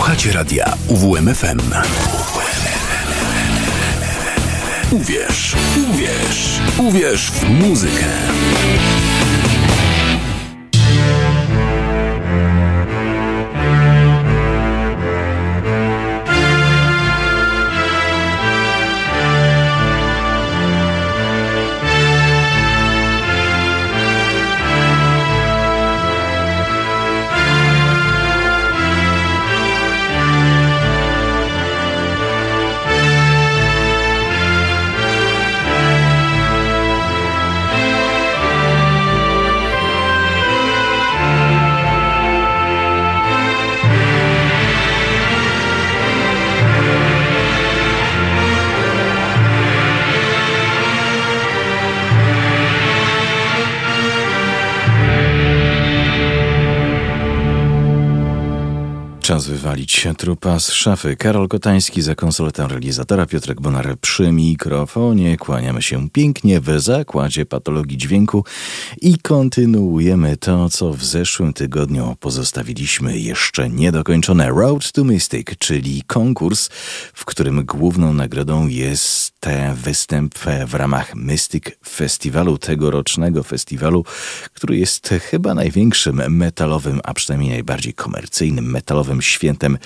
Słuchacie radia UWMFM. Uwierz, uwierz, uwierz w muzykę. Czas wywalić trupa z szafy. Karol Kotański za konsoletą realizatora, Piotrek Bonar przy mikrofonie. Kłaniamy się pięknie w zakładzie patologii dźwięku i kontynuujemy to, co w zeszłym tygodniu pozostawiliśmy jeszcze niedokończone. Road to Mystic, czyli konkurs, w którym główną nagrodą jest występ w ramach Mystic Festiwalu, tegorocznego festiwalu, który jest chyba największym metalowym, a przynajmniej najbardziej komercyjnym metalowym świętem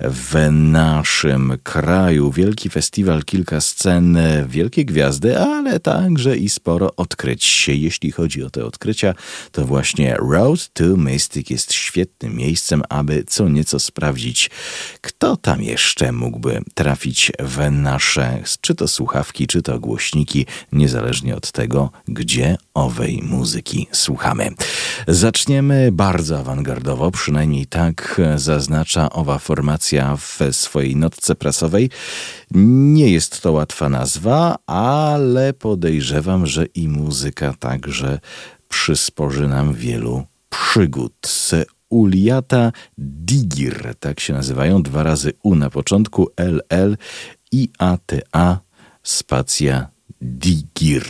w naszym kraju. Wielki festiwal, kilka scen, wielkie gwiazdy, ale także i sporo odkryć. Jeśli chodzi o te odkrycia, to właśnie Road to Mystic jest świetnym miejscem, aby co nieco sprawdzić, kto tam jeszcze mógłby trafić w nasze, czy to słuchawki, czy to głośniki, niezależnie od tego, gdzie owej muzyki słuchamy. Zaczniemy bardzo awangardowo, przynajmniej tak zaznacza owa formacja w swojej notce prasowej. Nie jest to łatwa nazwa, ale podejrzewam, że i muzyka także przysporzy nam wielu przygód. Uliata Digir, tak się nazywają, dwa razy U na początku, LL i ATA spacja Digir.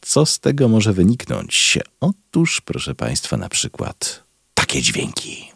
Co z tego może wyniknąć? Otóż, proszę Państwa, na przykład takie dźwięki.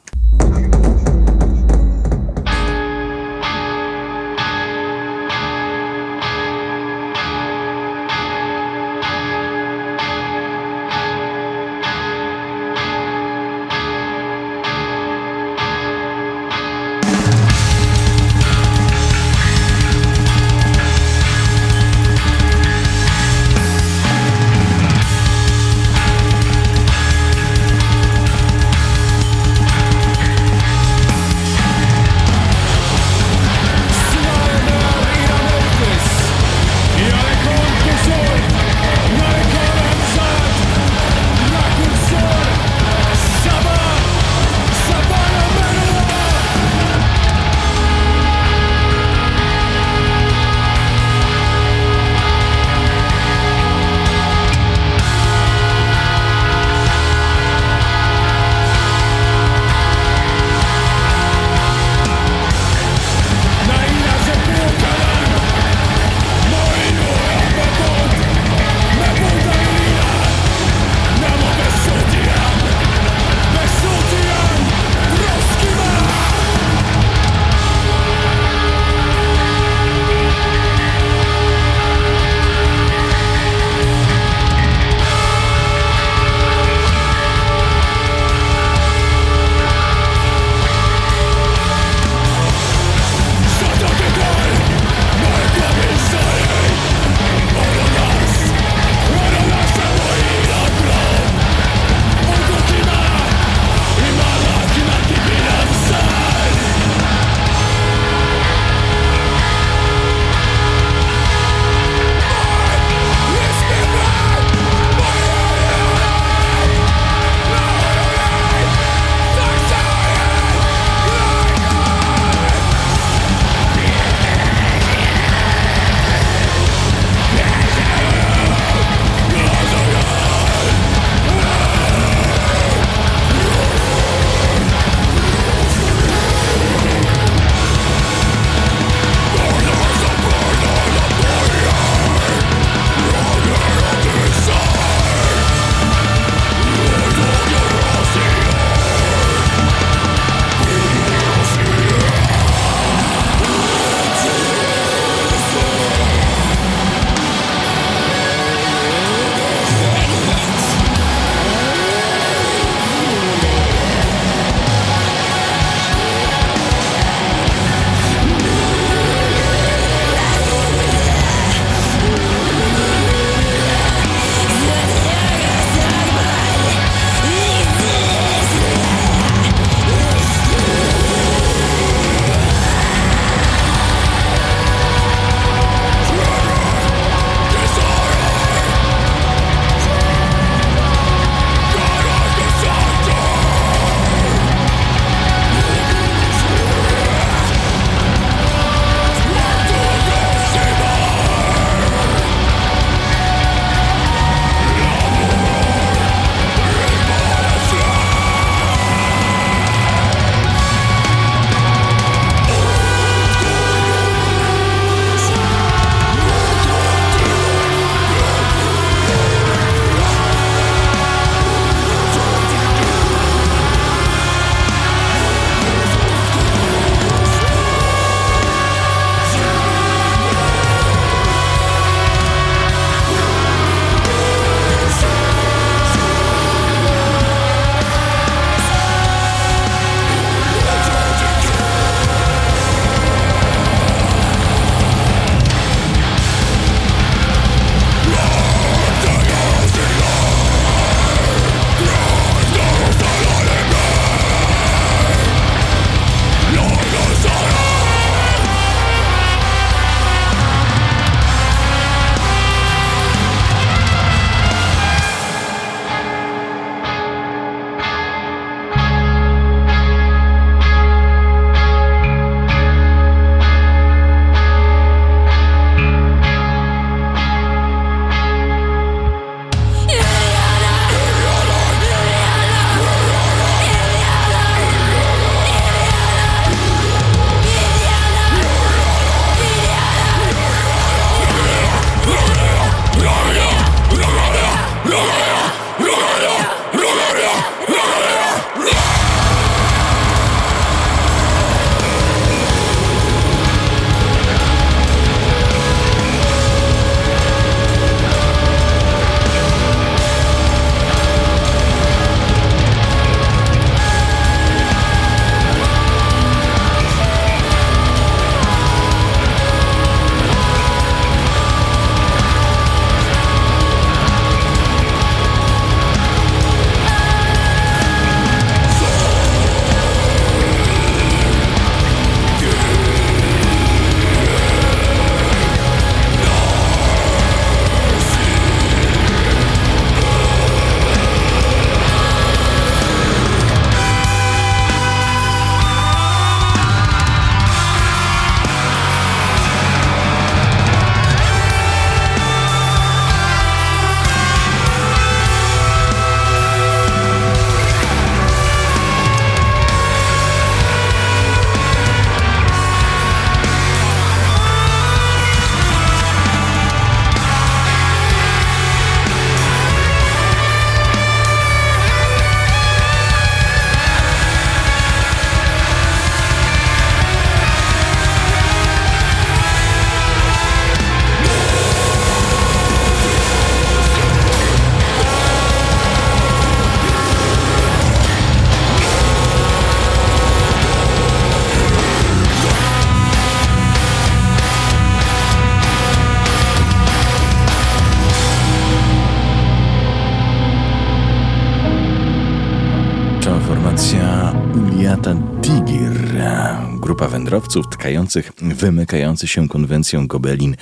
Wędrowców tkających, wymykający się konwencją gobelin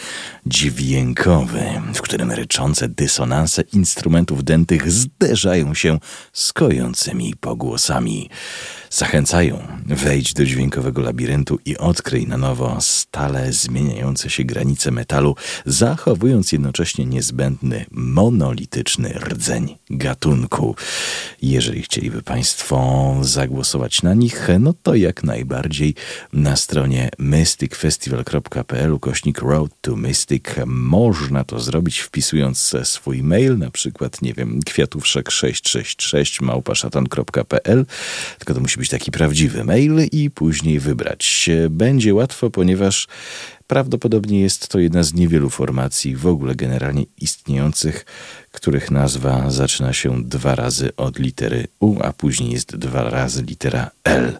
dźwiękowy, w którym ryczące dysonanse instrumentów dętych zderzają się z kojącymi pogłosami zachęcają. Wejdź do dźwiękowego labiryntu i odkryj na nowo stale zmieniające się granice metalu, zachowując jednocześnie niezbędny, monolityczny rdzeń gatunku. Jeżeli chcieliby Państwo zagłosować na nich, no to jak najbardziej na stronie mysticfestival.pl kośnik Road to Mystic można to zrobić wpisując swój mail, na przykład, nie wiem, kwiatówszek666 małpaszatan.pl, tylko to musi być taki prawdziwy mail i później wybrać. Będzie łatwo, ponieważ prawdopodobnie jest to jedna z niewielu formacji w ogóle generalnie istniejących, których nazwa zaczyna się dwa razy od litery U, a później jest dwa razy litera L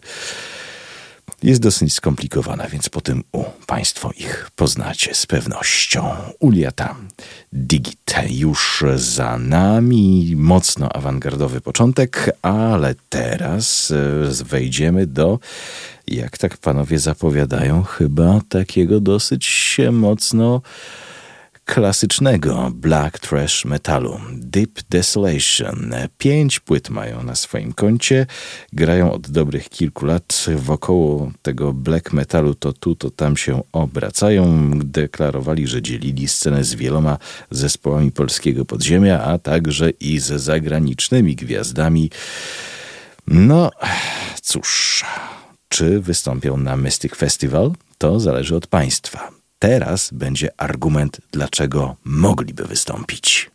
jest dosyć skomplikowana, więc po tym U Państwo ich poznacie z pewnością. Uliata Digit już za nami, mocno awangardowy początek, ale teraz e, wejdziemy do, jak tak panowie zapowiadają, chyba takiego dosyć mocno klasycznego black trash metalu Deep Desolation. Pięć płyt mają na swoim koncie, grają od dobrych kilku lat wokoło tego black metalu, to tu, to tam się obracają. Deklarowali, że dzielili scenę z wieloma zespołami polskiego podziemia, a także i ze zagranicznymi gwiazdami. No, cóż, czy wystąpią na Mystic Festival? To zależy od państwa. Teraz będzie argument, dlaczego mogliby wystąpić.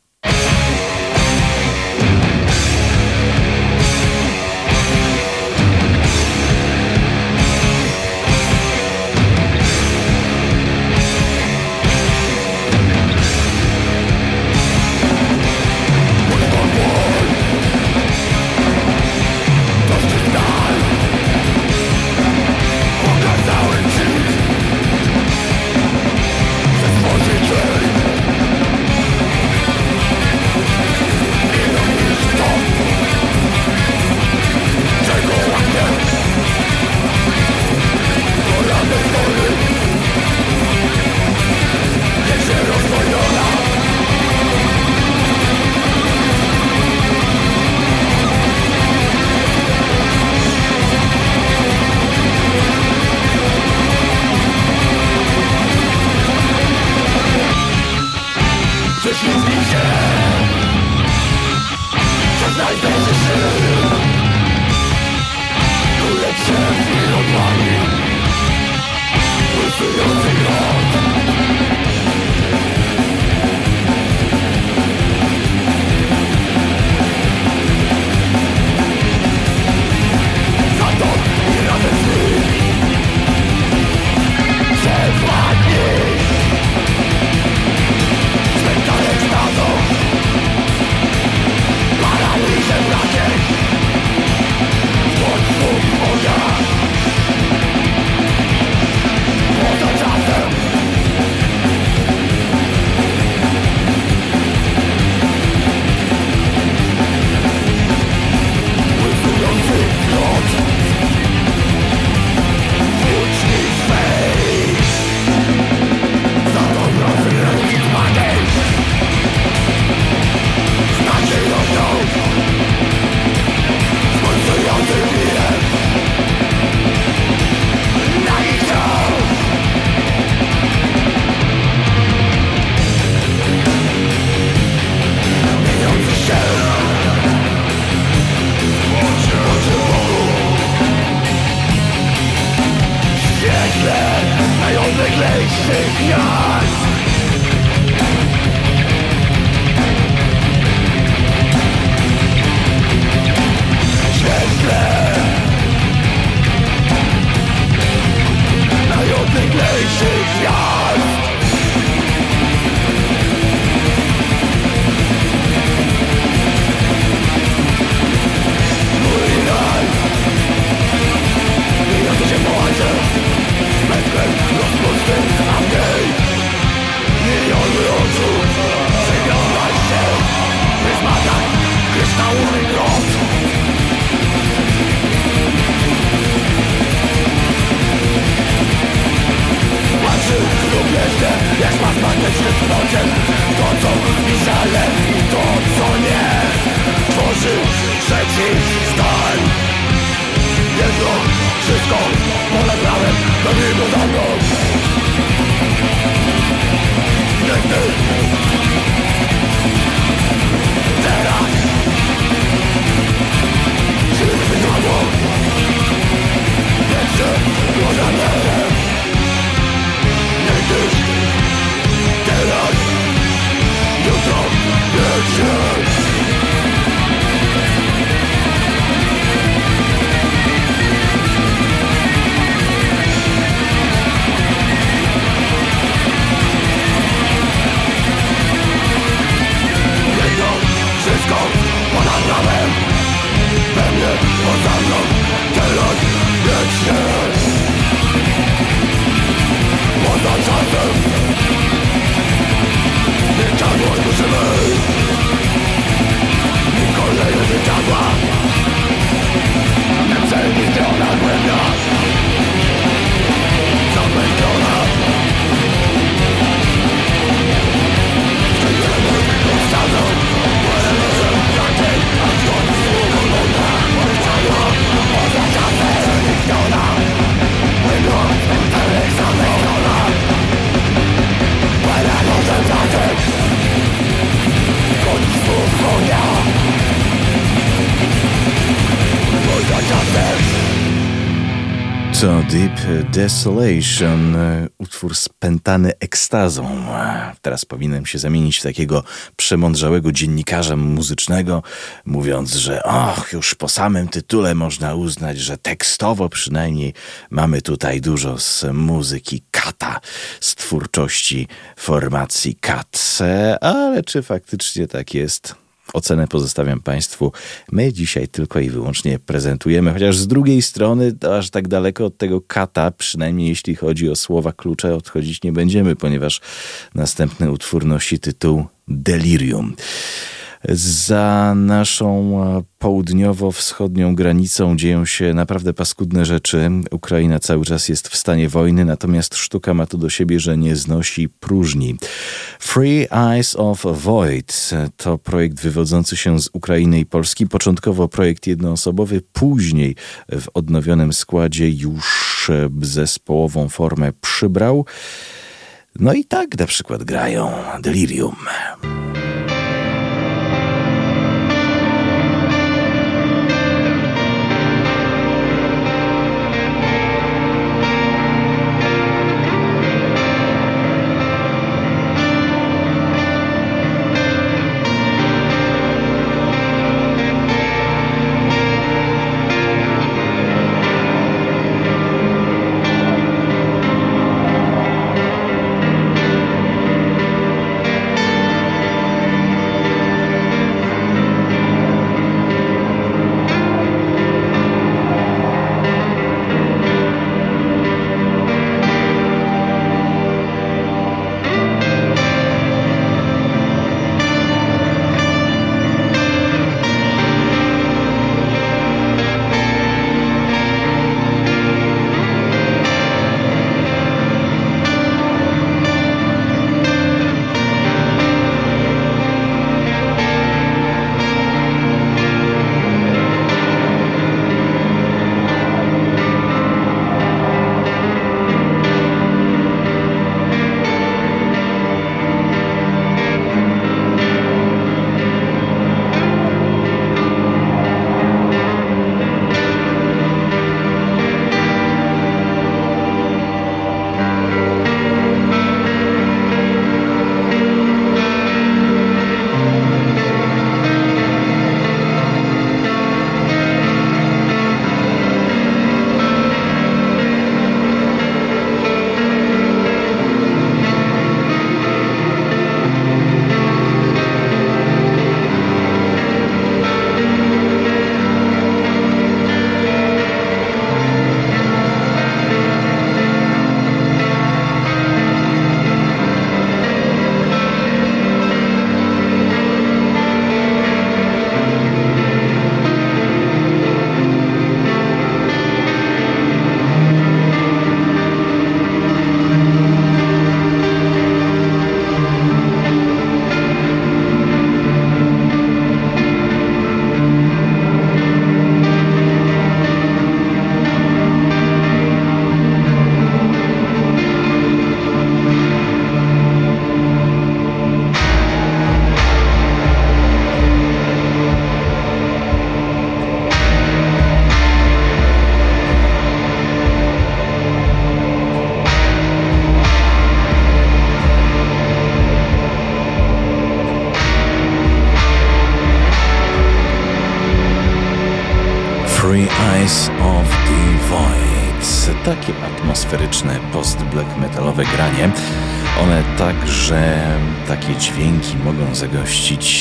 Desolation, e, utwór spętany ekstazą. Teraz powinienem się zamienić w takiego przemądrzałego dziennikarza muzycznego, mówiąc, że och, już po samym tytule można uznać, że tekstowo przynajmniej mamy tutaj dużo z muzyki Kata, z twórczości formacji Kat. E, ale czy faktycznie tak jest? Ocenę pozostawiam Państwu. My dzisiaj tylko i wyłącznie prezentujemy, chociaż z drugiej strony aż tak daleko od tego kata, przynajmniej jeśli chodzi o słowa klucze, odchodzić nie będziemy, ponieważ następny utwór nosi tytuł Delirium. Za naszą e, południowo-wschodnią granicą dzieją się naprawdę paskudne rzeczy. Ukraina cały czas jest w stanie wojny, natomiast sztuka ma to do siebie, że nie znosi próżni. Free Eyes of Void to projekt wywodzący się z Ukrainy i Polski. Początkowo projekt jednoosobowy, później w odnowionym składzie już zespołową formę przybrał. No i tak na przykład grają Delirium.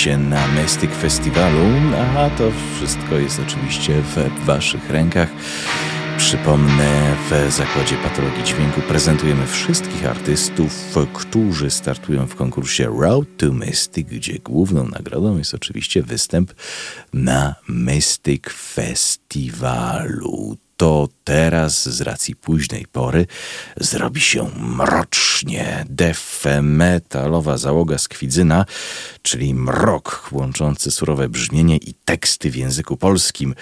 Się na Mystic Festiwalu, a to wszystko jest oczywiście w waszych rękach. Przypomnę, w Zakładzie Patologii Dźwięku prezentujemy wszystkich artystów, którzy startują w konkursie Road to Mystic, gdzie główną nagrodą jest oczywiście występ na Mystic Festiwalu to teraz z racji późnej pory zrobi się mrocznie. Def metalowa załoga z Kwidzyna, czyli mrok łączący surowe brzmienie i teksty w języku polskim.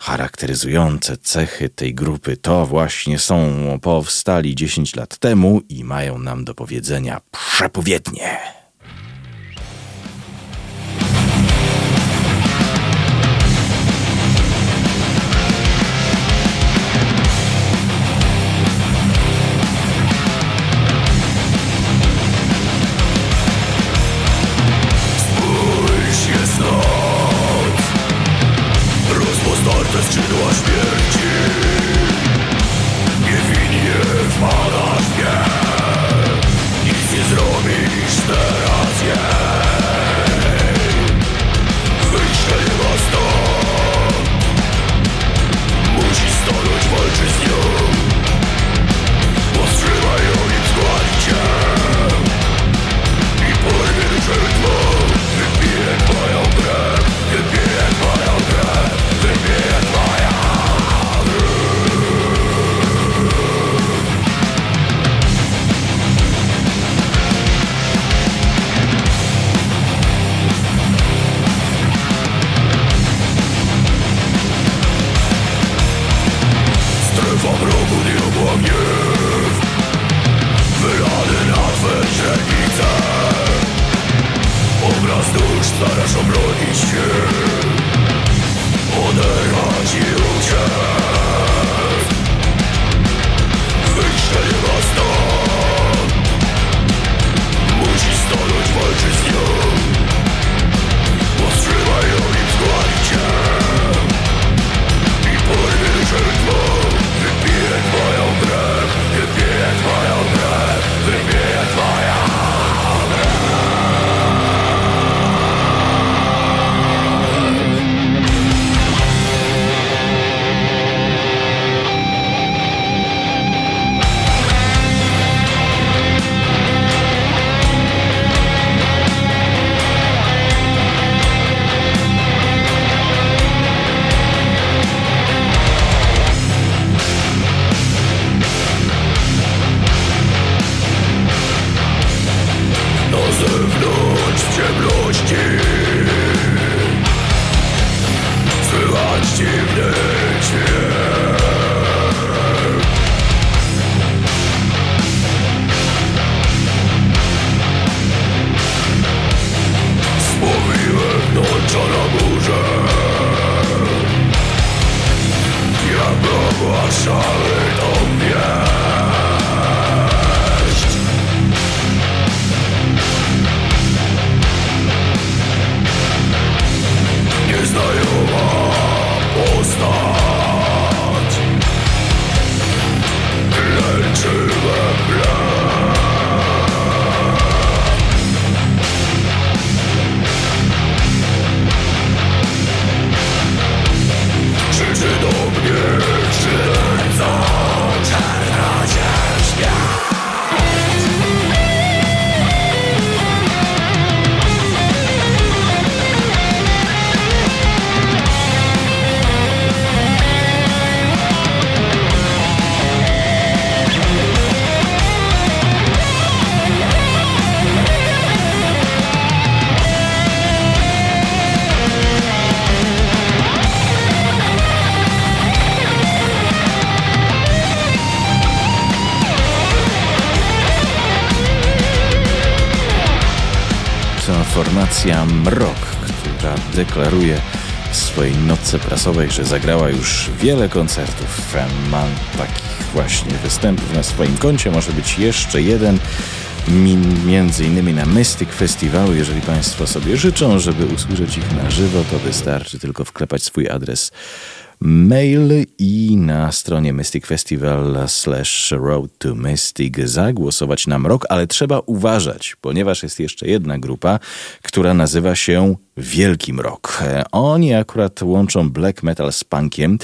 Charakteryzujące cechy tej grupy to właśnie są powstali 10 lat temu i mają nam do powiedzenia przepowiednie. Deklaruje w swojej notce prasowej, że zagrała już wiele koncertów. Ma takich właśnie występów na swoim koncie. Może być jeszcze jeden, między innymi na Mystic Festiwalu. Jeżeli Państwo sobie życzą, żeby usłyszeć ich na żywo, to wystarczy tylko wklepać swój adres mail i na stronie Mystic Festival slash Road to Mystic zagłosować na mrok, ale trzeba uważać, ponieważ jest jeszcze jedna grupa, która nazywa się Wielki Mrok. Oni akurat łączą black metal z punkiem.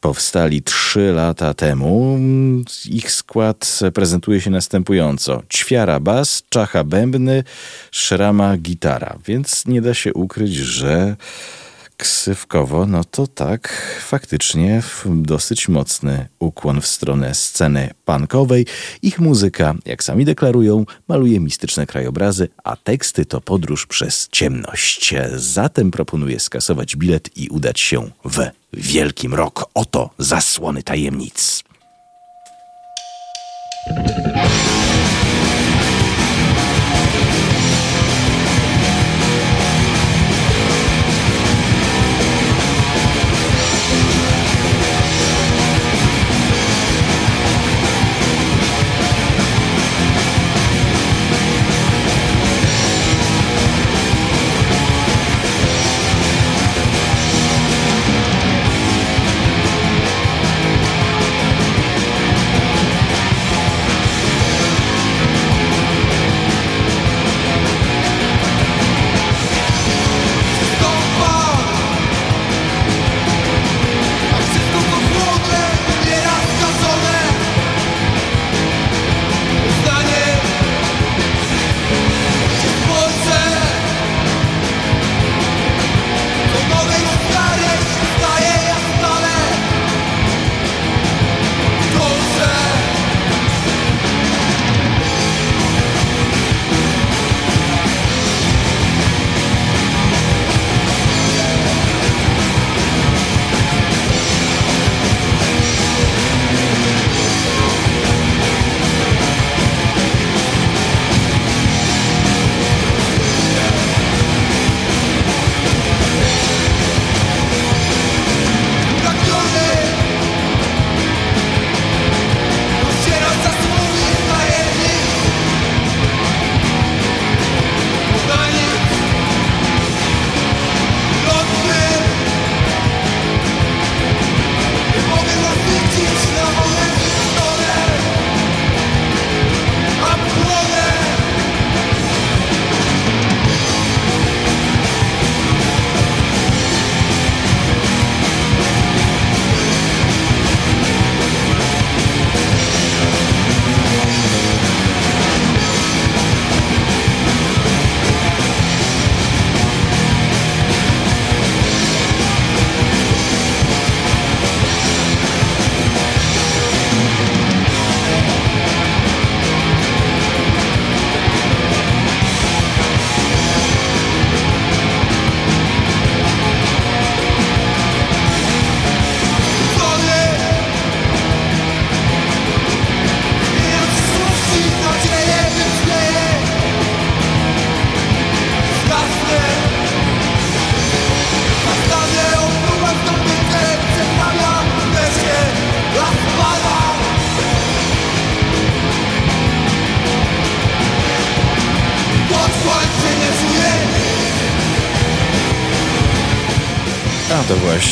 Powstali trzy lata temu. Ich skład prezentuje się następująco. Ćwiara bas, czacha bębny, szrama gitara. Więc nie da się ukryć, że ksywkowo, no to tak, faktycznie dosyć mocny ukłon w stronę sceny punkowej. Ich muzyka, jak sami deklarują, maluje mistyczne krajobrazy, a teksty to podróż przez ciemność. Zatem proponuję skasować bilet i udać się w Wielkim Rok. Oto zasłony tajemnic.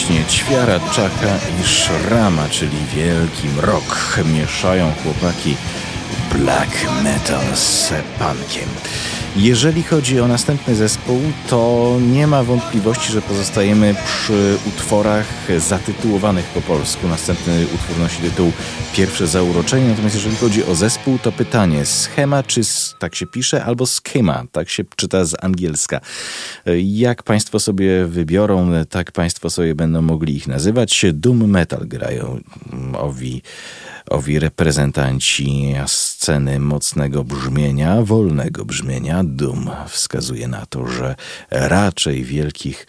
Ćwiara, Czaka i Szrama, czyli Wielki Mrok. Mieszają chłopaki black metal z punkiem. Jeżeli chodzi o następny zespół, to nie ma wątpliwości, że pozostajemy przy utworach zatytułowanych po polsku. Następny utwór nosi tytuł Pierwsze zauroczenie, natomiast jeżeli chodzi o zespół, to pytanie schema, czy tak się pisze, albo schema, tak się czyta z angielska. Jak Państwo sobie wybiorą, tak Państwo sobie będą mogli ich nazywać. Doom Metal grają owi owi reprezentanci sceny mocnego brzmienia, wolnego brzmienia. Doom wskazuje na to, że raczej wielkich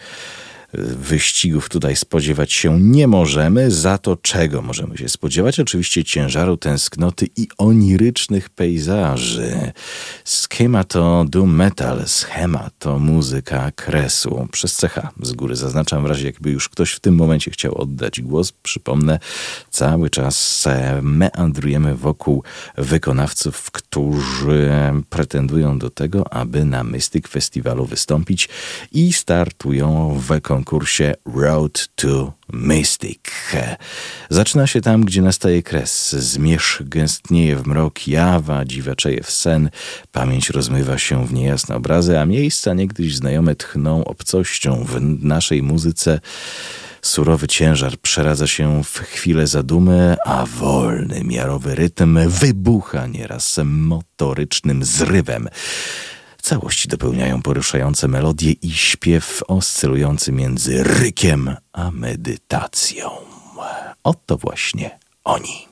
wyścigów tutaj spodziewać się nie możemy. Za to czego możemy się spodziewać? Oczywiście ciężaru tęsknoty i onirycznych pejzaży. Schema to doom metal, schema to muzyka kresu. Przez cecha z góry zaznaczam w razie jakby już ktoś w tym momencie chciał oddać głos. Przypomnę, cały czas meandrujemy wokół wykonawców, którzy pretendują do tego, aby na Mystic Festiwalu wystąpić i startują w konkursie konkursie Road to Mystic. Zaczyna się tam, gdzie nastaje kres. Zmierzch gęstnieje w mrok, jawa dziwaczeje w sen, pamięć rozmywa się w niejasne obrazy, a miejsca niegdyś znajome tchną obcością w naszej muzyce. Surowy ciężar przeradza się w chwilę zadumy, a wolny, miarowy rytm wybucha nieraz motorycznym zrywem. Całość dopełniają poruszające melodie i śpiew oscylujący między rykiem a medytacją. Oto właśnie oni.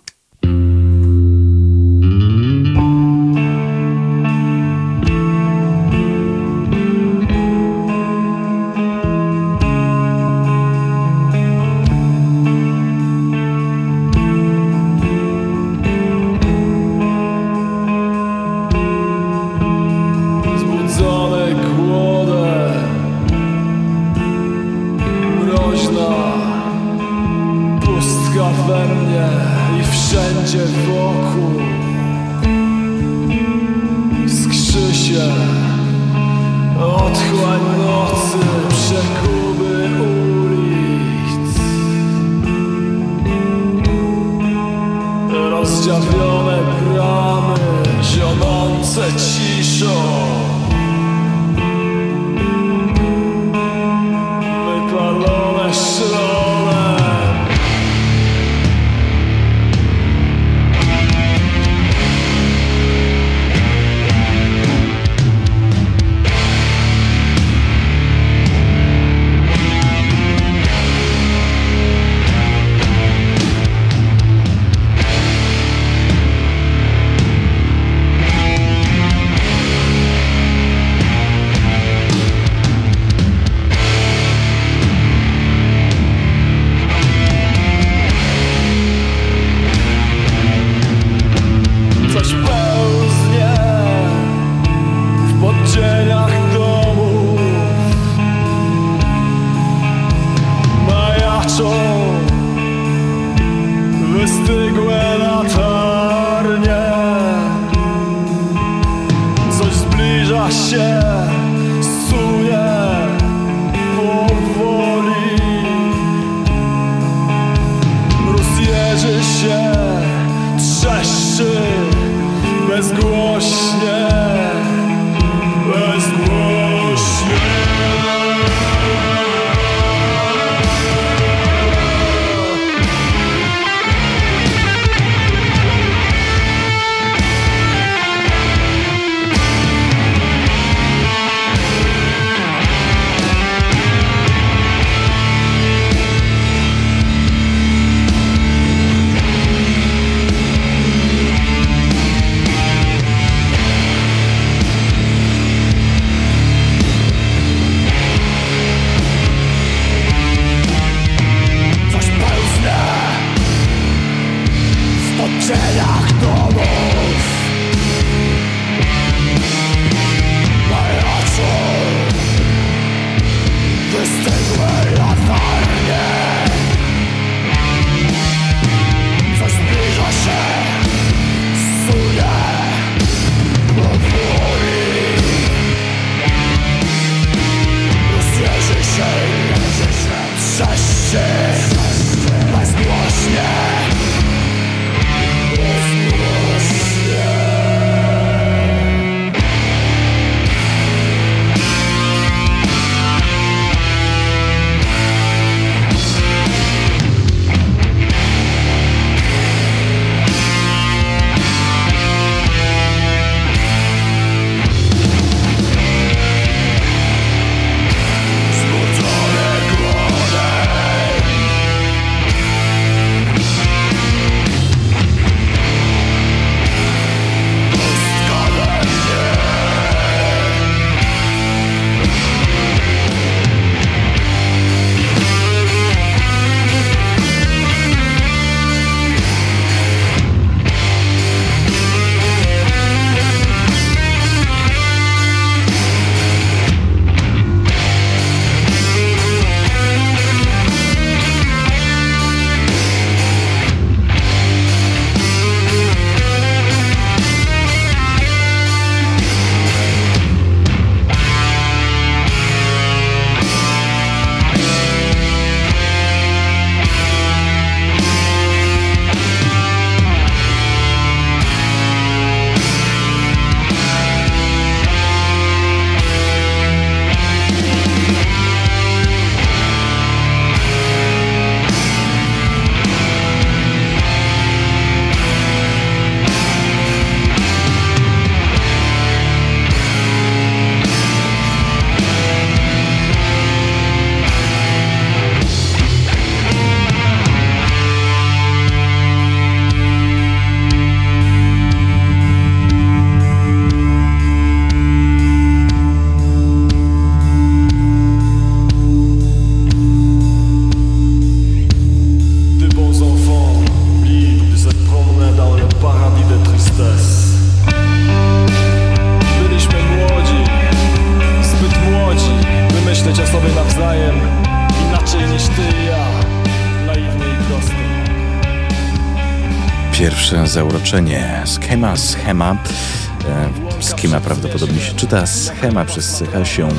Schema, schema. E, schema prawdopodobnie się czyta, schema przez CH się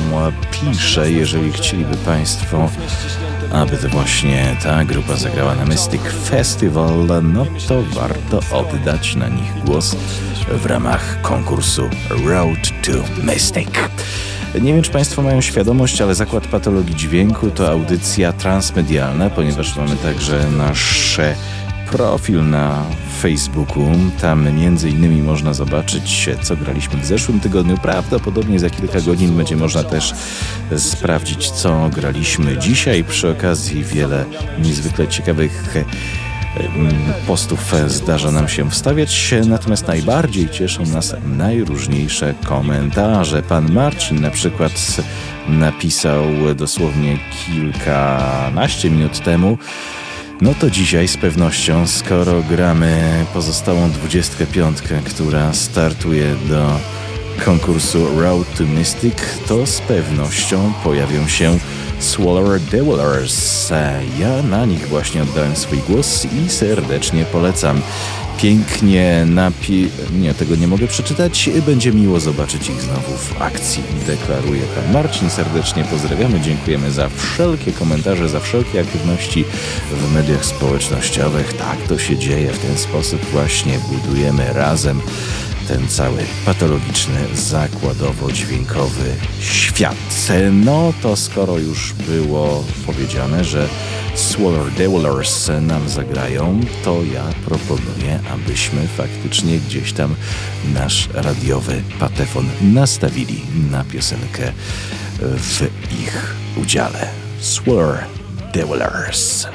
pisze. Jeżeli chcieliby Państwo, aby to właśnie ta grupa zagrała na Mystic Festival, no to warto oddać na nich głos w ramach konkursu Road to Mystic. Nie wiem, czy Państwo mają świadomość, ale Zakład Patologii Dźwięku to audycja transmedialna, ponieważ mamy także nasze profil na Facebooku. Tam między innymi można zobaczyć, co graliśmy w zeszłym tygodniu. Prawdopodobnie za kilka godzin będzie można też sprawdzić, co graliśmy dzisiaj. Przy okazji wiele niezwykle ciekawych mm, postów zdarza nam się wstawiać, natomiast najbardziej cieszą nas najróżniejsze komentarze. Pan Marcin na przykład napisał dosłownie kilkanaście minut temu, no to dzisiaj z pewnością, skoro gramy pozostałą 25, która startuje do konkursu Road to Mystic, to z pewnością pojawią się Swallower Devilers. Ja na nich właśnie oddałem swój głos i serdecznie polecam pięknie napi... Nie, tego nie mogę przeczytać. Będzie miło zobaczyć ich znowu w akcji, deklaruje pan Marcin. Serdecznie pozdrawiamy, dziękujemy za wszelkie komentarze, za wszelkie aktywności w mediach społecznościowych. Tak to się dzieje, w ten sposób właśnie budujemy razem ten cały patologiczny, zakładowo-dźwiękowy świat. No to skoro już było powiedziane, że Swaller Devillers nam zagrają, to ja proponuję, abyśmy faktycznie gdzieś tam nasz radiowy patefon nastawili na piosenkę w ich udziale. Swaller Devillers.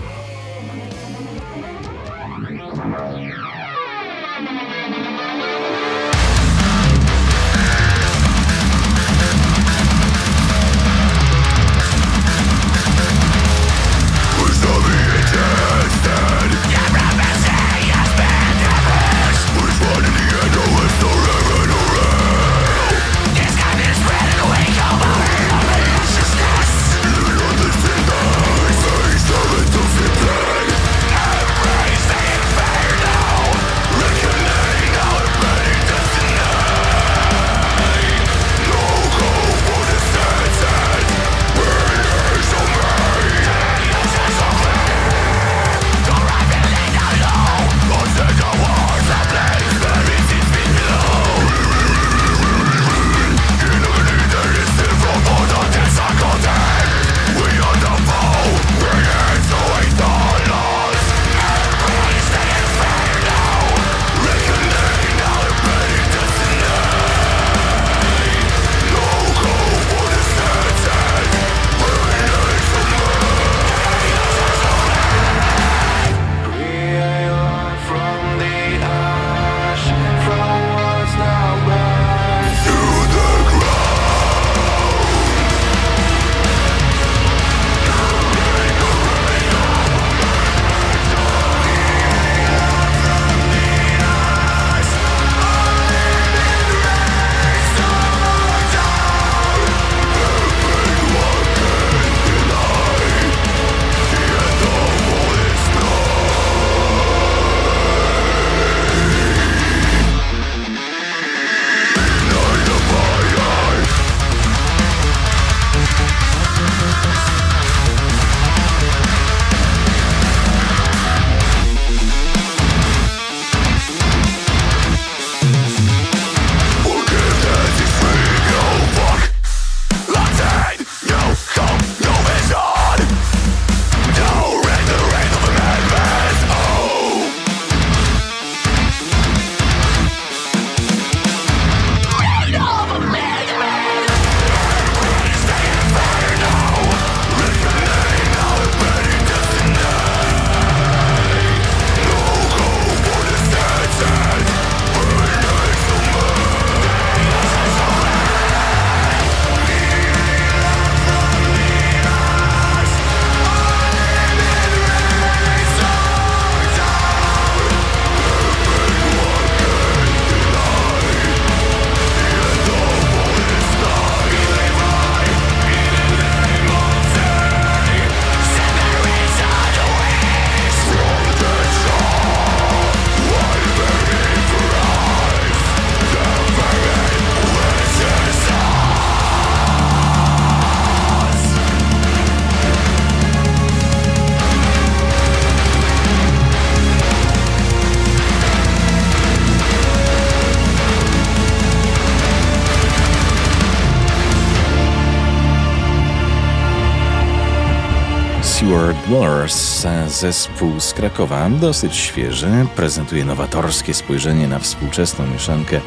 Zespół z Krakowa, dosyć świeży, prezentuje nowatorskie spojrzenie na współczesną mieszankę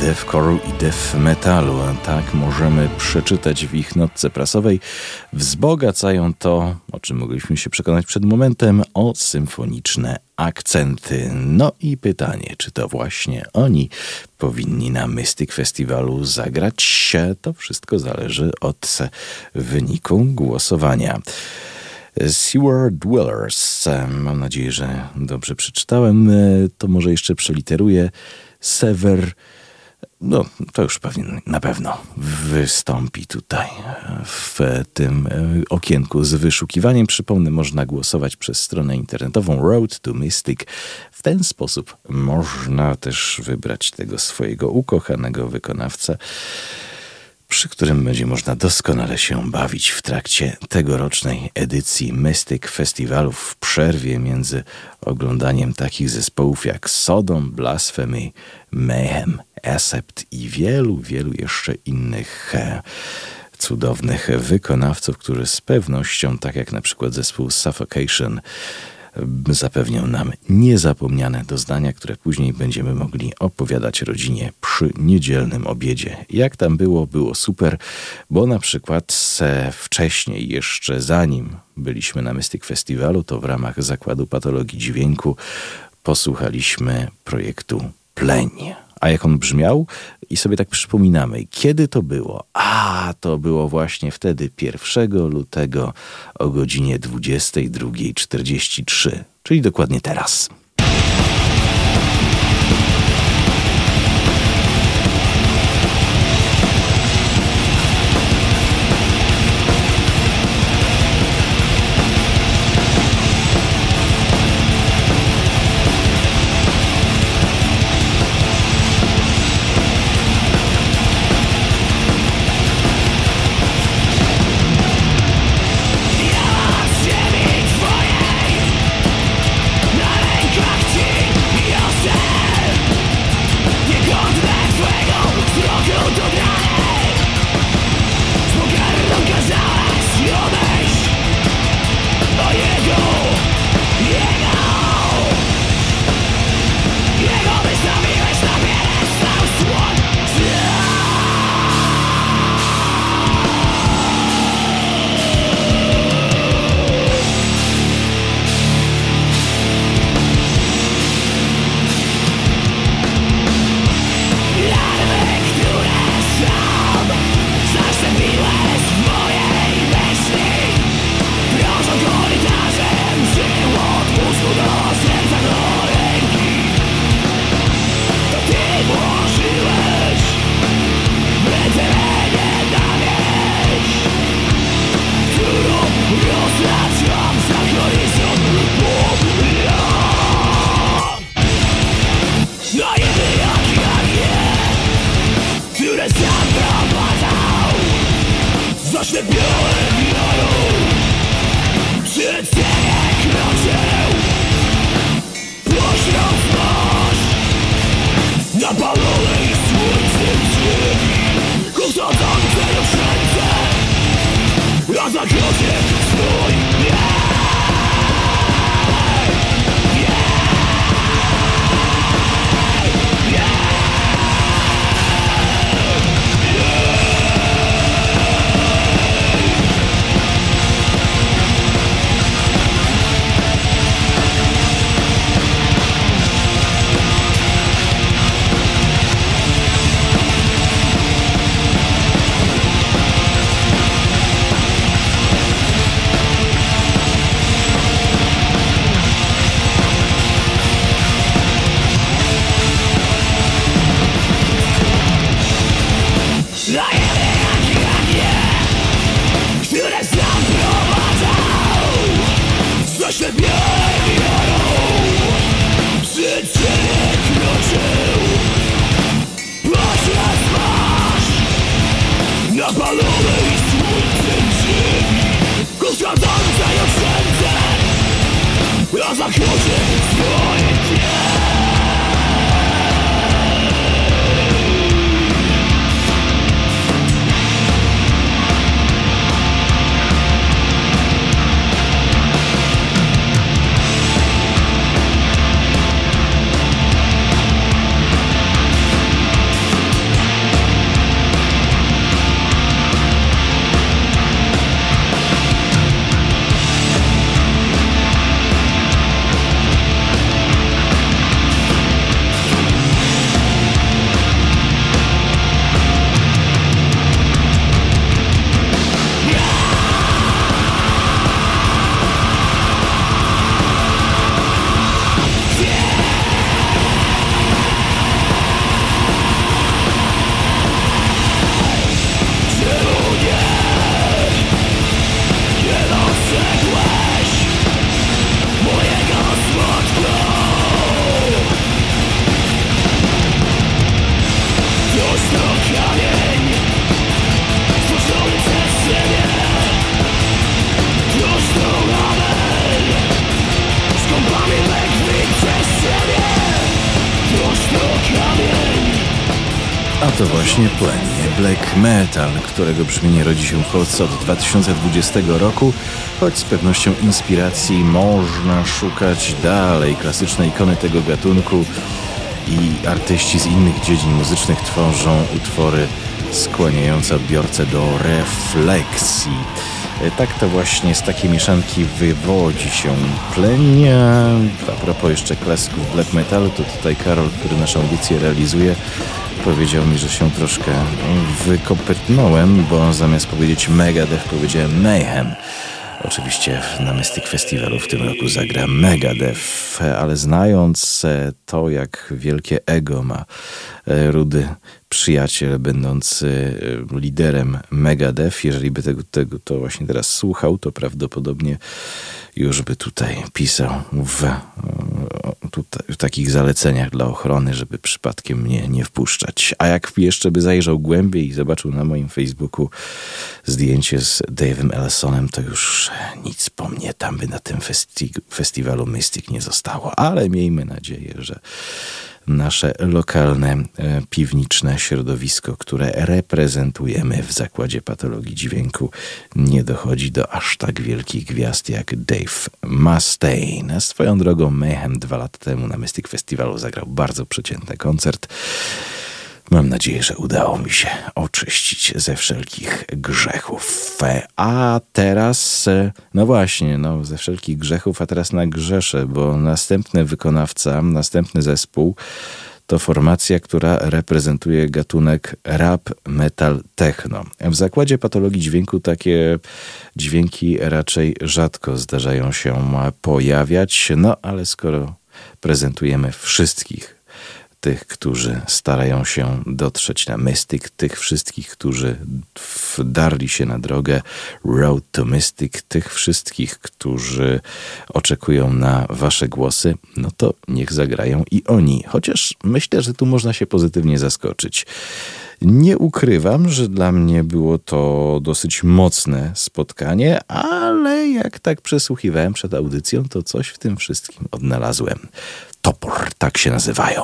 deathcore'u i death metalu. Tak możemy przeczytać w ich notce prasowej. Wzbogacają to, o czym mogliśmy się przekonać przed momentem, o symfoniczne akcenty. No i pytanie, czy to właśnie oni powinni na Mystic Festiwalu zagrać? To wszystko zależy od wyniku głosowania. Sewer Dwellers. Mam nadzieję, że dobrze przeczytałem. To może jeszcze przeliteruję. Sever no to już pewnie na pewno wystąpi tutaj w tym e, okienku z wyszukiwaniem. Przypomnę, można głosować przez stronę internetową Road to Mystic. W ten sposób można też wybrać tego swojego ukochanego wykonawcę przy którym będzie można doskonale się bawić w trakcie tegorocznej edycji Mystic Festiwalu w przerwie między oglądaniem takich zespołów jak Sodom, Blasphemy, Mayhem, Acept i wielu, wielu jeszcze innych e, cudownych wykonawców, którzy z pewnością, tak jak na przykład zespół Suffocation, zapewnią nam niezapomniane doznania, które później będziemy mogli opowiadać rodzinie przy niedzielnym obiedzie. Jak tam było, było super, bo na przykład wcześniej, jeszcze zanim byliśmy na Mystic Festiwalu, to w ramach Zakładu Patologii Dźwięku posłuchaliśmy projektu Pleń. A jak on brzmiał? I sobie tak przypominamy, kiedy to było? A, to było właśnie wtedy, 1 lutego o godzinie 22.43, czyli dokładnie teraz. Metal, którego brzmienie rodzi się w Polsce od 2020 roku, choć z pewnością inspiracji można szukać dalej. Klasyczne ikony tego gatunku i artyści z innych dziedzin muzycznych tworzą utwory skłaniające odbiorcę do refleksji. E, tak to właśnie z takiej mieszanki wywodzi się plenia. A propos jeszcze klasyków black metalu, to tutaj Karol, który naszą audycję realizuje, powiedział mi, że się troszkę wykopytnąłem, bo zamiast powiedzieć Megadeth powiedziałem Mayhem. Oczywiście na Mystic Festivalu w tym roku zagra Megadeth, ale znając e, to, jak wielkie ego ma e, Rudy przyjaciel, będący e, liderem Megadeth, jeżeli by tego, tego to właśnie teraz słuchał, to prawdopodobnie już by tutaj pisał w, tutaj, w takich zaleceniach dla ochrony, żeby przypadkiem mnie nie wpuszczać. A jak jeszcze by zajrzał głębiej i zobaczył na moim Facebooku zdjęcie z Dave'em Ellisonem, to już nic po mnie tam by na tym festi festiwalu Mystic nie zostało. Ale miejmy nadzieję, że nasze lokalne, e, piwniczne środowisko, które reprezentujemy w Zakładzie Patologii Dźwięku, nie dochodzi do aż tak wielkich gwiazd jak Dave Mustaine. Swoją drogą Mayhem dwa lata temu na Mystic Festivalu zagrał bardzo przeciętny koncert. Mam nadzieję, że udało mi się oczyścić ze wszelkich grzechów. A teraz, no właśnie, no ze wszelkich grzechów, a teraz na grzesze, bo następny wykonawca, następny zespół to formacja, która reprezentuje gatunek rap, metal, techno. W zakładzie patologii dźwięku takie dźwięki raczej rzadko zdarzają się pojawiać, no ale skoro prezentujemy wszystkich tych, którzy starają się dotrzeć na Mystic, tych wszystkich, którzy wdarli się na drogę Road to Mystic, tych wszystkich, którzy oczekują na wasze głosy, no to niech zagrają i oni. Chociaż myślę, że tu można się pozytywnie zaskoczyć. Nie ukrywam, że dla mnie było to dosyć mocne spotkanie, ale jak tak przesłuchiwałem przed audycją, to coś w tym wszystkim odnalazłem. Topor, tak się nazywają.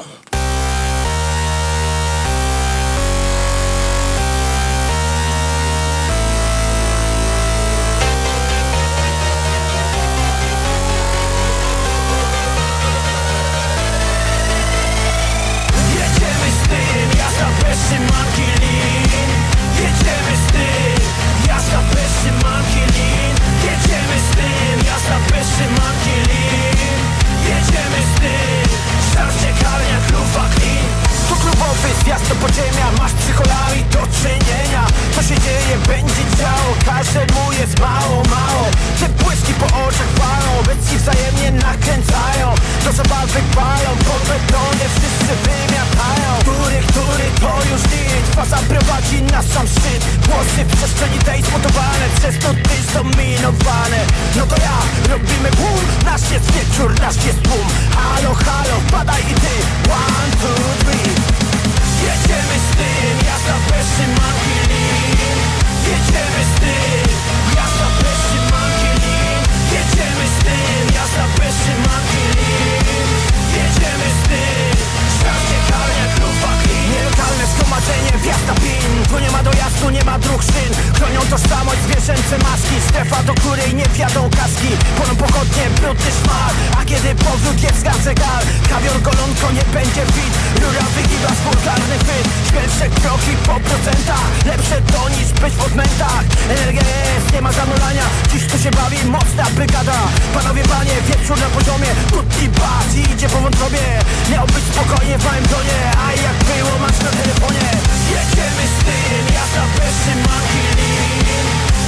Strefa, do której nie wjadą kaski. Płoną pochodnie, brudny szmal. A kiedy powrót jest zegar Kawior golonko nie będzie fit. Rura wygiba spulkarny chwyt. Śmielsze kroki po procentach. Lepsze to niż być w odmętach. Energia jest, nie ma zanulania Dziś tu się bawi mocna brygada. Panowie panie, wieczór na poziomie. Tut i bas i idzie po wątrobie Miał być spokojnie w małym tonie A jak było, masz na telefonie. Jedziemy z tym, jazda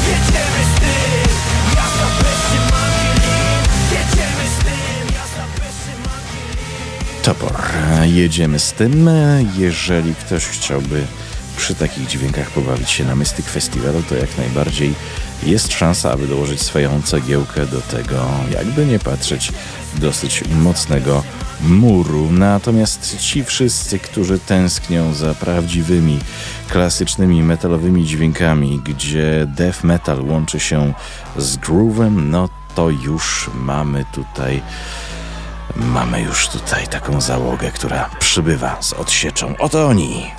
Jedziemy z Topor. Jedziemy z tym. Jeżeli ktoś chciałby przy takich dźwiękach pobawić się na Mystic Festiwalu, to jak najbardziej jest szansa, aby dołożyć swoją cegiełkę do tego, jakby nie patrzeć, dosyć mocnego muru. Natomiast ci wszyscy, którzy tęsknią za prawdziwymi, klasycznymi metalowymi dźwiękami, gdzie death metal łączy się z groovem, no to już mamy tutaj Mamy już tutaj taką załogę, która przybywa z odsieczą. Oto oni!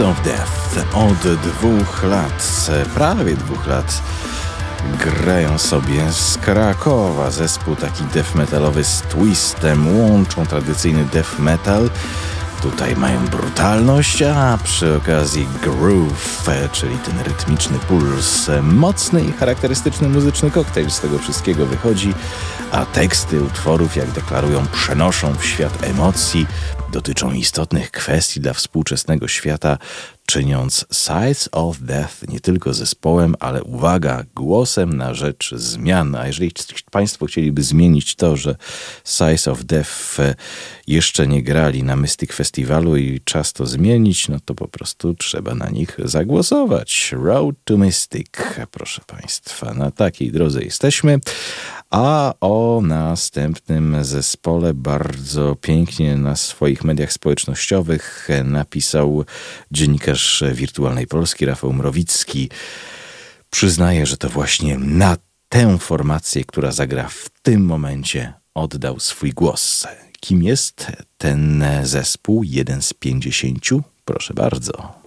Of Death od dwóch lat, prawie dwóch lat grają sobie z Krakowa. Zespół taki death metalowy z twistem, łączą tradycyjny death metal. Tutaj mają brutalność, a przy okazji groove, czyli ten rytmiczny puls. Mocny i charakterystyczny muzyczny koktajl z tego wszystkiego wychodzi, a teksty utworów, jak deklarują, przenoszą w świat emocji, dotyczą istotnych kwestii dla współczesnego świata, czyniąc Sides of Death nie tylko zespołem, ale uwaga, głosem na rzecz zmian. A jeżeli Państwo chcieliby zmienić to, że Sides of Death e, jeszcze nie grali na Mystic Festiwalu i czas to zmienić, no to po prostu trzeba na nich zagłosować. Road to Mystic, proszę Państwa, na takiej drodze jesteśmy. A o następnym zespole bardzo pięknie na swoich mediach społecznościowych napisał dziennikarz Wirtualnej Polski Rafał Mrowicki. Przyznaje, że to właśnie na tę formację, która zagra w tym momencie, oddał swój głos. Kim jest ten zespół? Jeden z pięćdziesięciu? Proszę bardzo.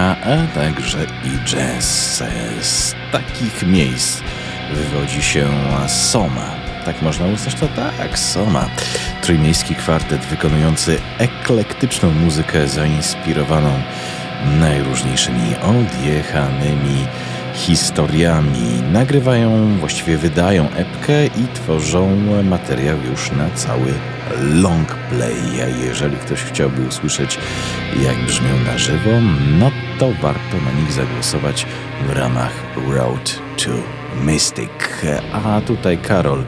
A także i jazz. Z takich miejsc wywodzi się Soma. Tak można uznać to? Tak, Soma. Trójmiejski kwartet wykonujący eklektyczną muzykę zainspirowaną najróżniejszymi odjechanymi historiami. Nagrywają, właściwie wydają epkę i tworzą materiał już na cały long play. A jeżeli ktoś chciałby usłyszeć, jak brzmią na żywo, no to warto na nich zagłosować w ramach Road to Mystic. A tutaj Karol,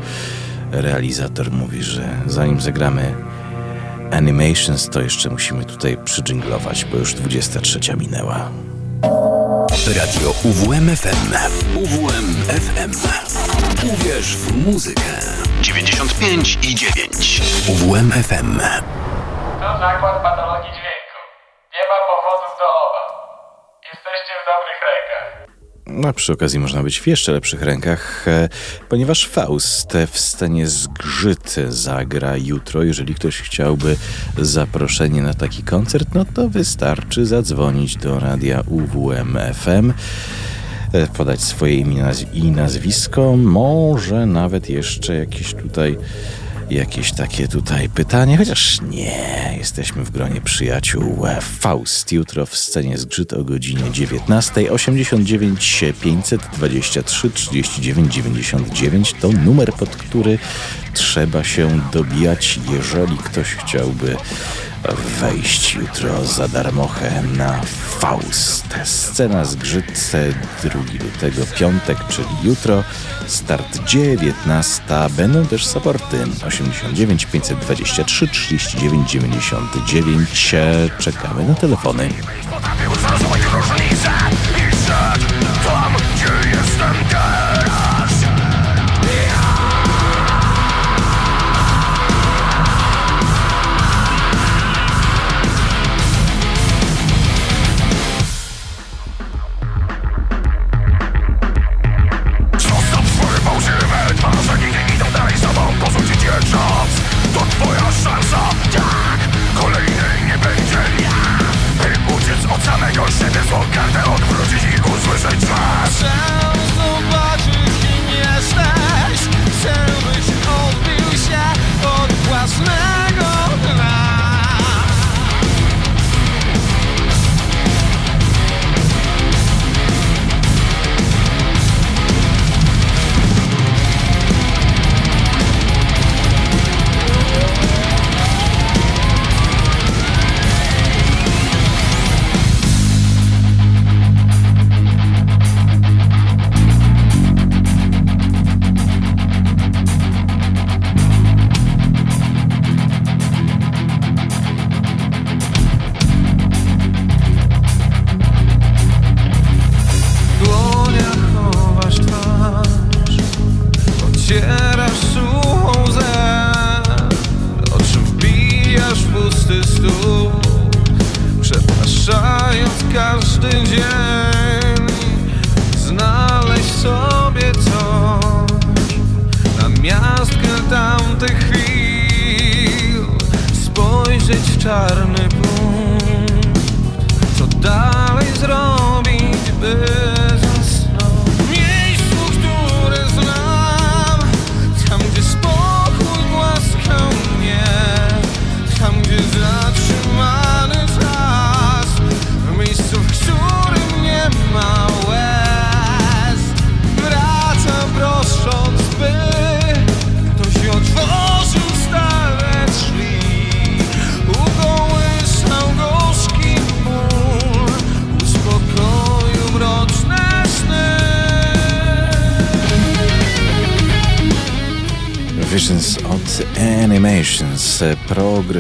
realizator, mówi, że zanim zagramy Animations, to jeszcze musimy tutaj przydżinglować, bo już 23 minęła. Radio UWMFM. UWMFM. Uwierz w muzykę. 95 i 9. UWMFM. To zakład patologii dźwięku. Nie ma powodów do obaw. Jesteście w dobrych rękach. A przy okazji można być w jeszcze lepszych rękach, e, ponieważ Faust w scenie zgrzyt zagra jutro. Jeżeli ktoś chciałby zaproszenie na taki koncert, no to wystarczy zadzwonić do radia UWM FM e, podać swoje imię i nazwisko, może nawet jeszcze jakieś tutaj jakieś takie tutaj pytanie, chociaż nie, jesteśmy w gronie przyjaciół. Faust jutro w scenie zgrzyt o godzinie 19. 89 523 39 99 to numer, pod który trzeba się dobijać, jeżeli ktoś chciałby wejść jutro za darmochę na Faust. Scena zgrzyt 2 lutego, piątek, czyli jutro. Start 19. Będą też supporty 89 523 39 99. Czekamy na telefony. Tam,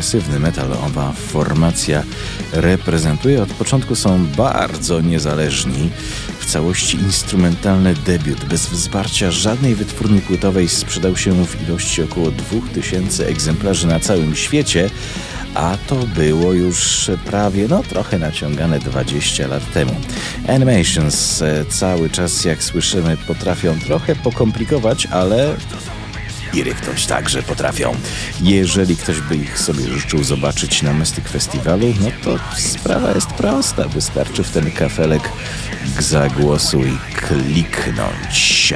progresywny metal owa formacja reprezentuje. Od początku są bardzo niezależni. W całości instrumentalny debiut, bez wsparcia żadnej wytwórni płytowej, sprzedał się w ilości około 2000 egzemplarzy na całym świecie, a to było już prawie, no trochę naciągane 20 lat temu. Animations e, cały czas, jak słyszymy, potrafią trochę pokomplikować, ale i ryknąć także potrafią. Jeżeli ktoś by ich sobie życzył zobaczyć na Mystic Festiwalu, no to sprawa jest prosta. Wystarczy w ten kafelek zagłosuj kliknąć.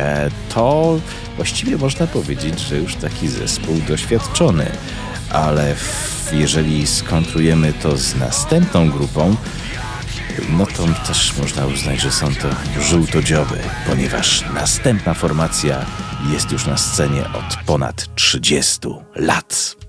To właściwie można powiedzieć, że już taki zespół doświadczony. Ale jeżeli skontrujemy to z następną grupą, no to też można uznać, że są to żółtodzioby, ponieważ następna formacja jest już na scenie od ponad 30 lat.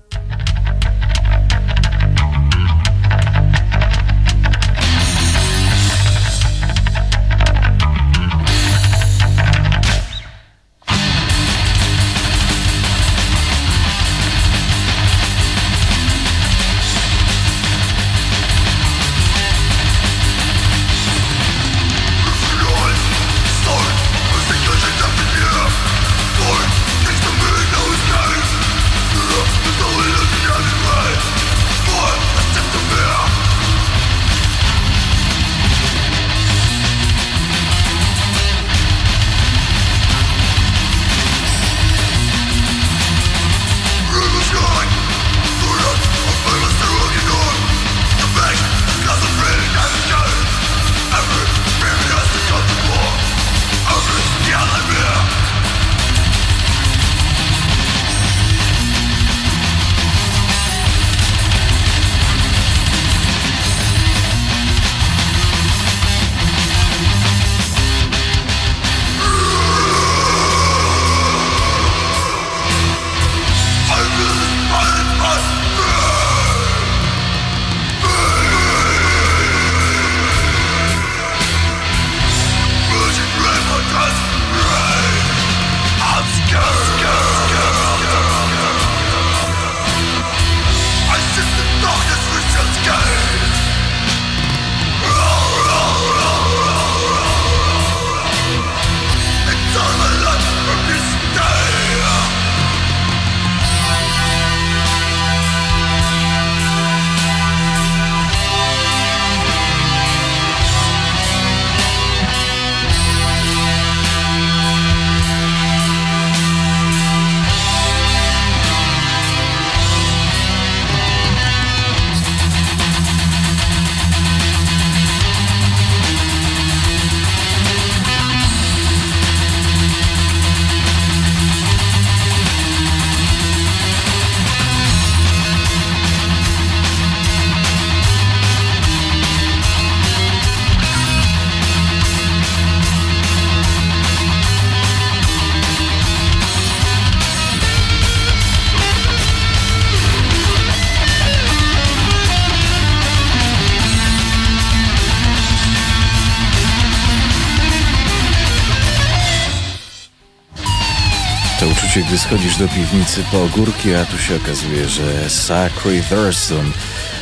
Gdy schodzisz do piwnicy po ogórki, a tu się okazuje, że Sacred Thurston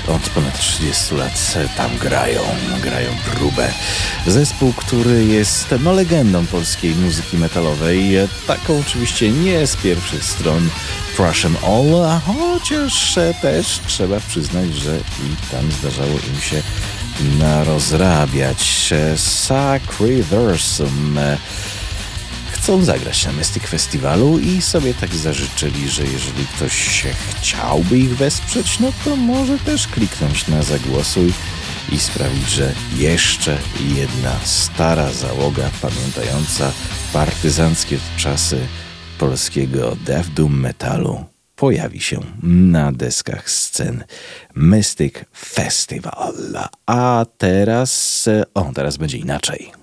od ponad 30 lat tam grają, grają próbę. Zespół, który jest no, legendą polskiej muzyki metalowej, taką oczywiście nie z pierwszych stron Crush em All, a chociaż też trzeba przyznać, że i tam zdarzało im się narozrabiać. Sacred Thurston chcą zagrać na Mystic Festiwalu i sobie tak zażyczyli, że jeżeli ktoś chciałby ich wesprzeć, no to może też kliknąć na zagłosuj i sprawić, że jeszcze jedna stara załoga pamiętająca partyzanckie czasy polskiego death doom metalu pojawi się na deskach scen Mystic Festival. A teraz, o, teraz będzie inaczej.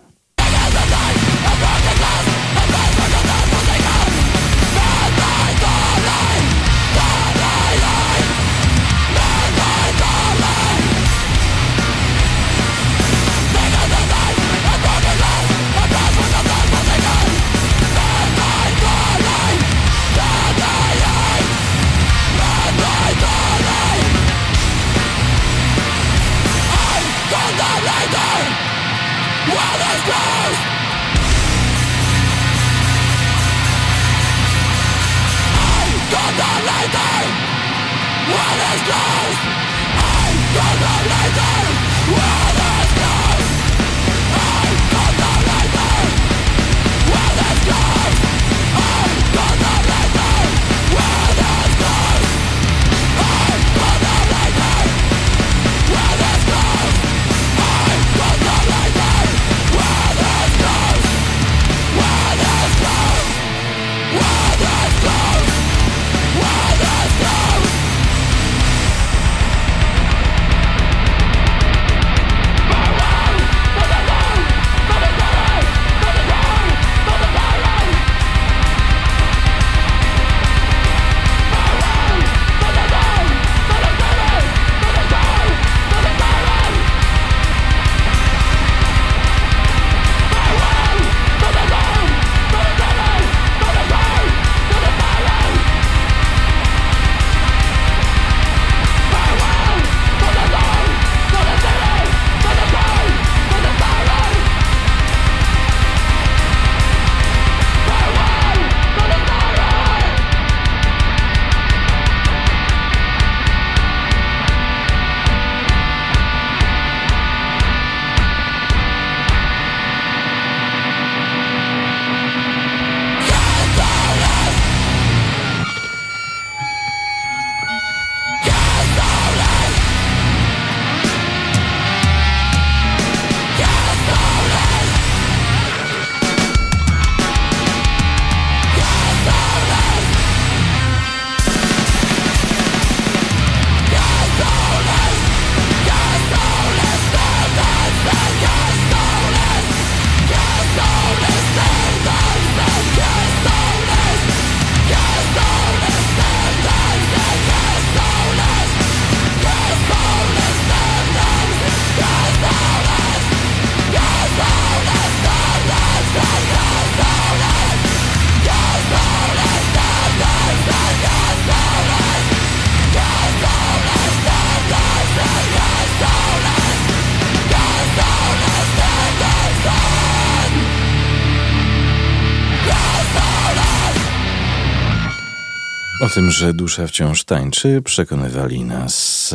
Tym, że dusza wciąż tańczy, przekonywali nas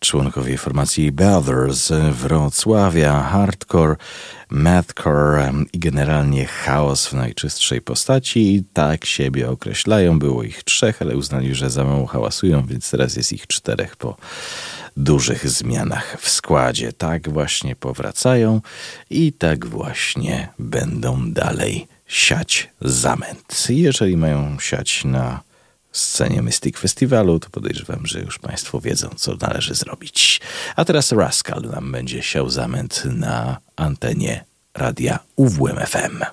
członkowie formacji Brothers Wrocławia, hardcore, mathcore i generalnie chaos w najczystszej postaci. Tak siebie określają. Było ich trzech, ale uznali, że za mało hałasują, więc teraz jest ich czterech po dużych zmianach w składzie. Tak właśnie powracają i tak właśnie będą dalej siać zamęt. Jeżeli mają siać na scenie Mystic Festiwalu, to podejrzewam, że już Państwo wiedzą, co należy zrobić. A teraz Rascal nam będzie siał zamęt na antenie radia UWM FM.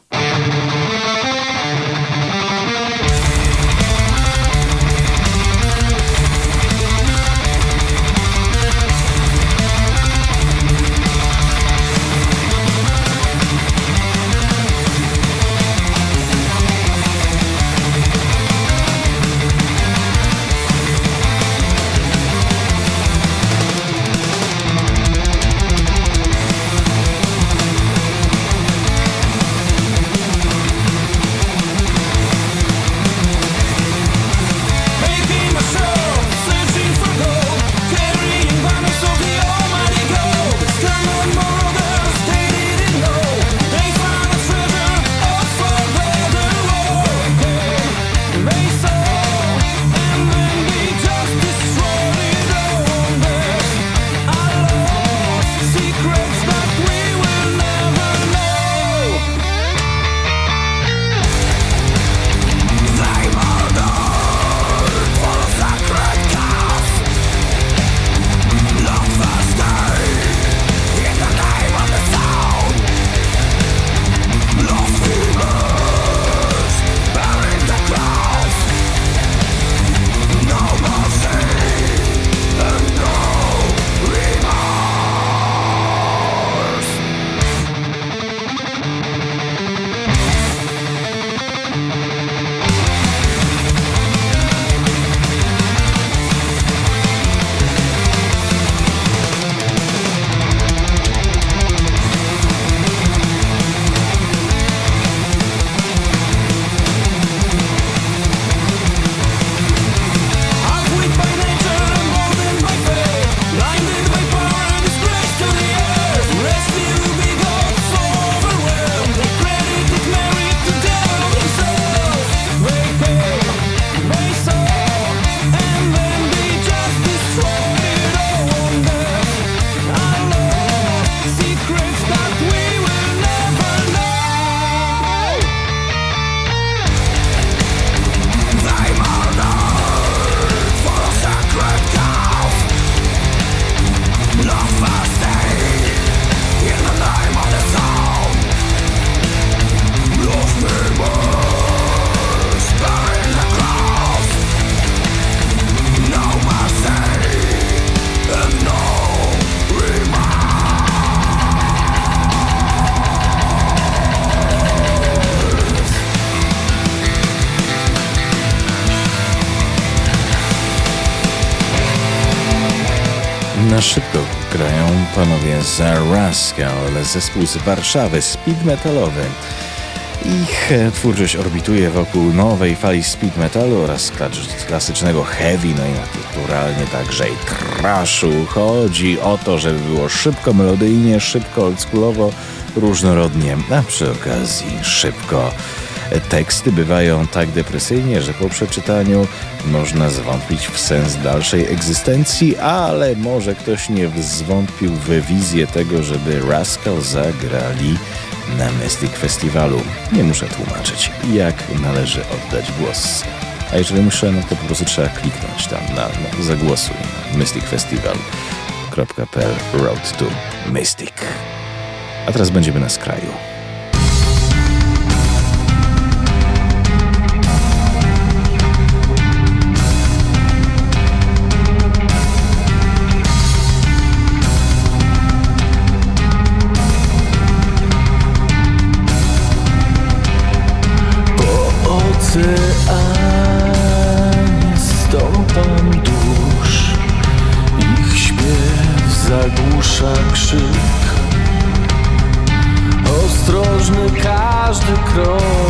Rascal, zespół z Warszawy, speed metalowy. Ich twórczość orbituje wokół nowej fali speed metalu oraz klasycznego heavy, no i naturalnie także i trashu. Chodzi o to, żeby było szybko, melodyjnie, szybko, oldschoolowo, różnorodnie, a przy okazji szybko. Teksty bywają tak depresyjnie, że po przeczytaniu można zwątpić w sens dalszej egzystencji, ale może ktoś nie zwątpił w wizję tego, żeby Rascal zagrali na Mystic Festiwalu. Nie muszę tłumaczyć, jak należy oddać głos. A jeżeli muszę, no to po prostu trzeba kliknąć tam na, na zagłosuj na mysticfestival.pl Road to Mystic. A teraz będziemy na skraju. Każdy krok, by nie spaść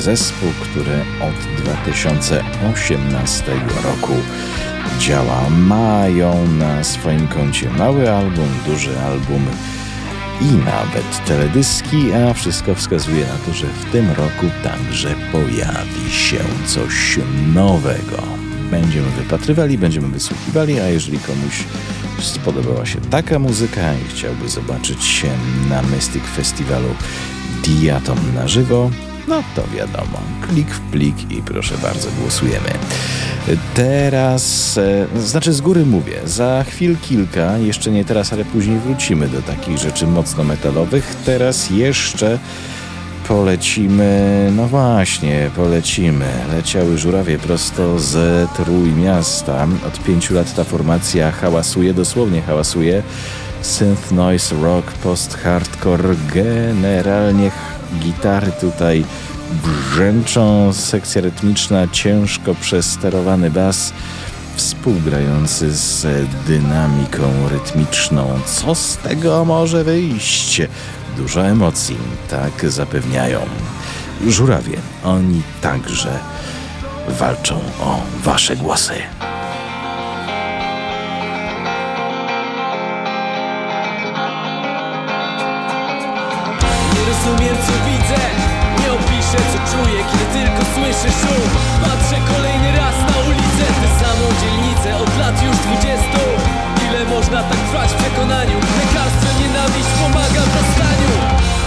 zespół, który od 2018 roku działa. Mają na swoim koncie mały album, duży album i nawet teledyski, a wszystko wskazuje na to, że w tym roku także pojawi się coś nowego. Będziemy wypatrywali, będziemy wysłuchiwali, a jeżeli komuś spodobała się taka muzyka i chciałby zobaczyć się na Mystic Festiwalu Diatom na żywo, no to wiadomo, klik w plik i proszę bardzo, głosujemy. Teraz, e, znaczy z góry mówię, za chwil kilka, jeszcze nie teraz, ale później wrócimy do takich rzeczy mocno metalowych. Teraz jeszcze polecimy, no właśnie, polecimy. Leciały żurawie prosto z Trójmiasta. Od pięciu lat ta formacja hałasuje, dosłownie hałasuje. Synth, noise, rock, post-hardcore, generalnie gitary tutaj brzęczą, sekcja rytmiczna, ciężko przesterowany bas, współgrający z dynamiką rytmiczną. Co z tego może wyjść? Dużo emocji, tak zapewniają. Żurawie, oni także walczą o wasze głosy. Kiedy tylko słyszę szum Patrzę kolejny raz na ulicę. Tę samą dzielnicę od lat już dwudziestu. Ile można tak trwać w przekonaniu? Lekarstwem nienawiść pomaga w rozstaniu.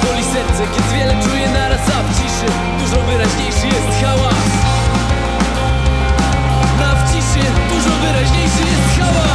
Boli serce, kiedy wiele czuję naraz A w ciszy dużo wyraźniejszy jest hałas. Na w ciszy dużo wyraźniejszy jest hałas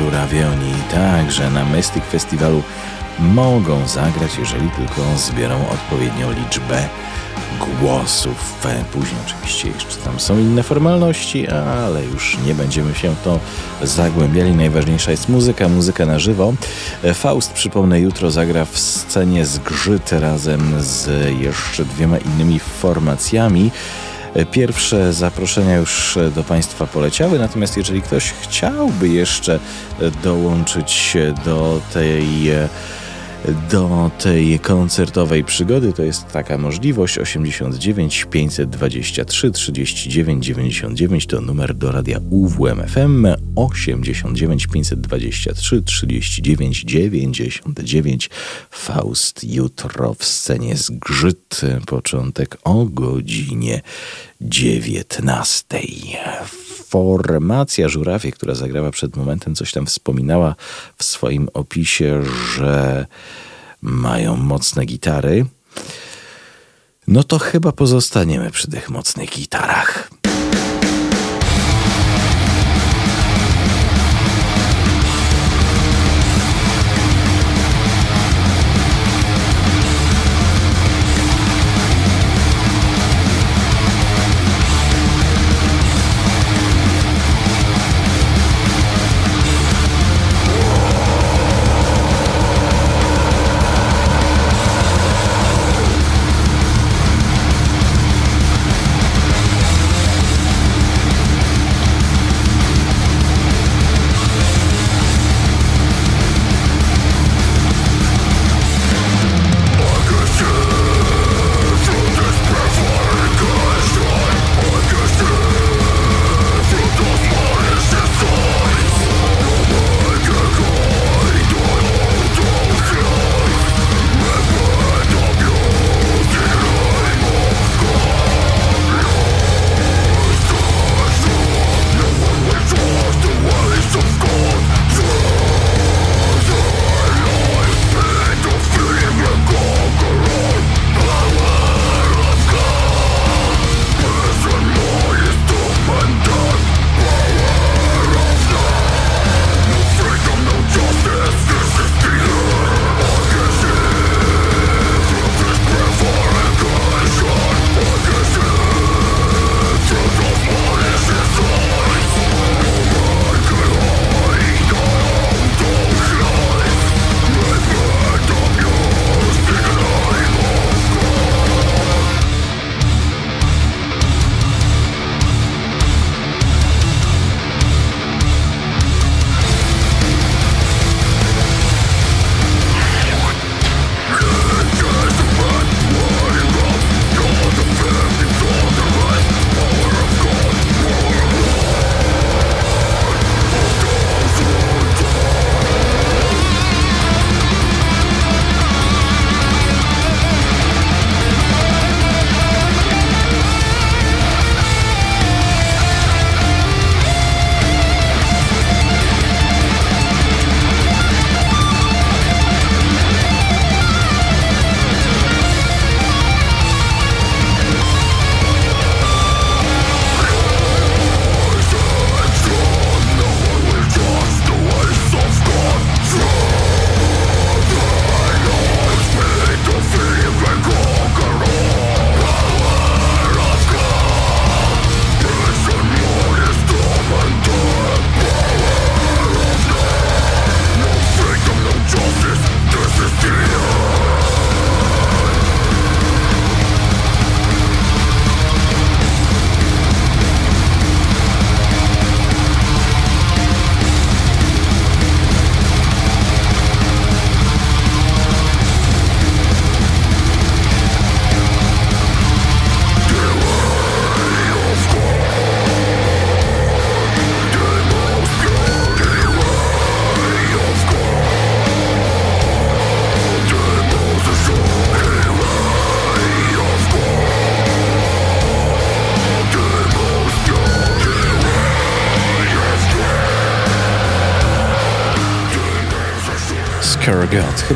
grupy Żurawioni. Także na Mystic Festiwalu mogą zagrać, jeżeli tylko zbiorą odpowiednią liczbę głosów. Później oczywiście jeszcze tam są inne formalności, ale już nie będziemy się to zagłębiali. Najważniejsza jest muzyka, muzyka na żywo. Faust, przypomnę, jutro zagra w scenie zgrzyt razem z jeszcze dwiema innymi formacjami. Pierwsze zaproszenia już do Państwa poleciały, natomiast jeżeli ktoś chciałby jeszcze dołączyć do tej do tej koncertowej przygody, to jest taka możliwość. 89 523 39 99 to numer do radia UWMFM 89 523 39 99 Faust jutro w scenie zgrzyt początek o godzinie 19 formacja Żurawie, która zagrała przed momentem, coś tam wspominała w swoim opisie, że mają mocne gitary. No to chyba pozostaniemy przy tych mocnych gitarach.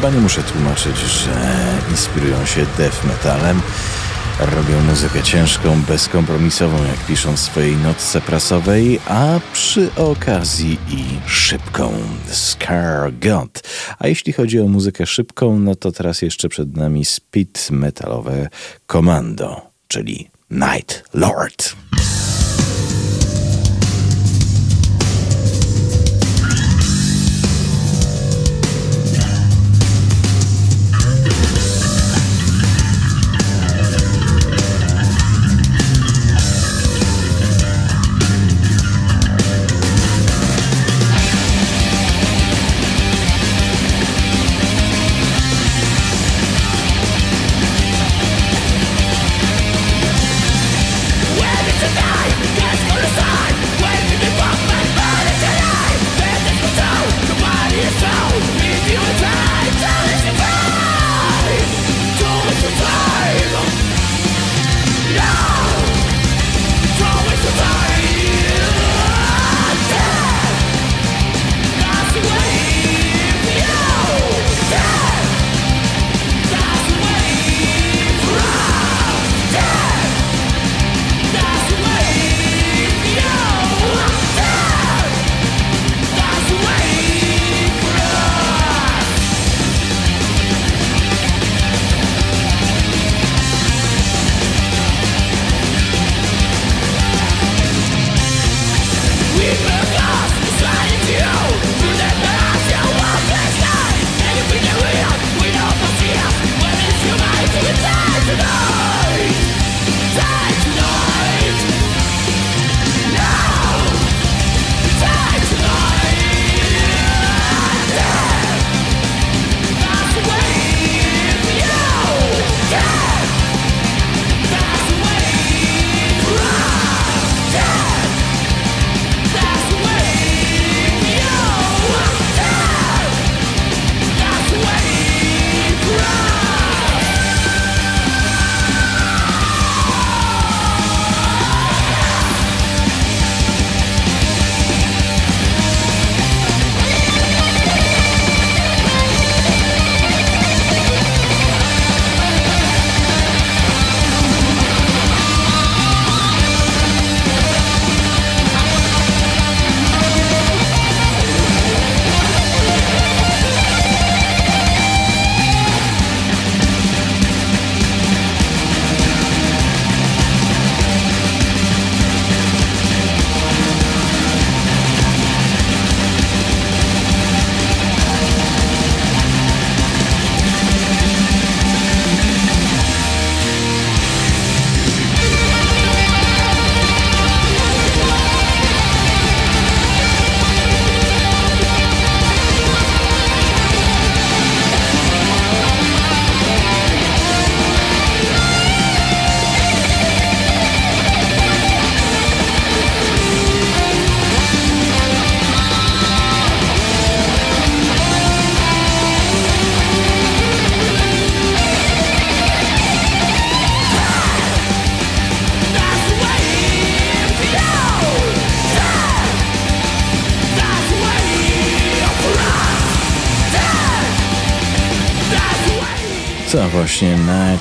Chyba nie muszę tłumaczyć, że inspirują się death metalem. Robią muzykę ciężką, bezkompromisową, jak piszą w swojej notce prasowej, a przy okazji i szybką. Scar God. A jeśli chodzi o muzykę szybką, no to teraz jeszcze przed nami speed metalowe Komando, czyli Night Lord.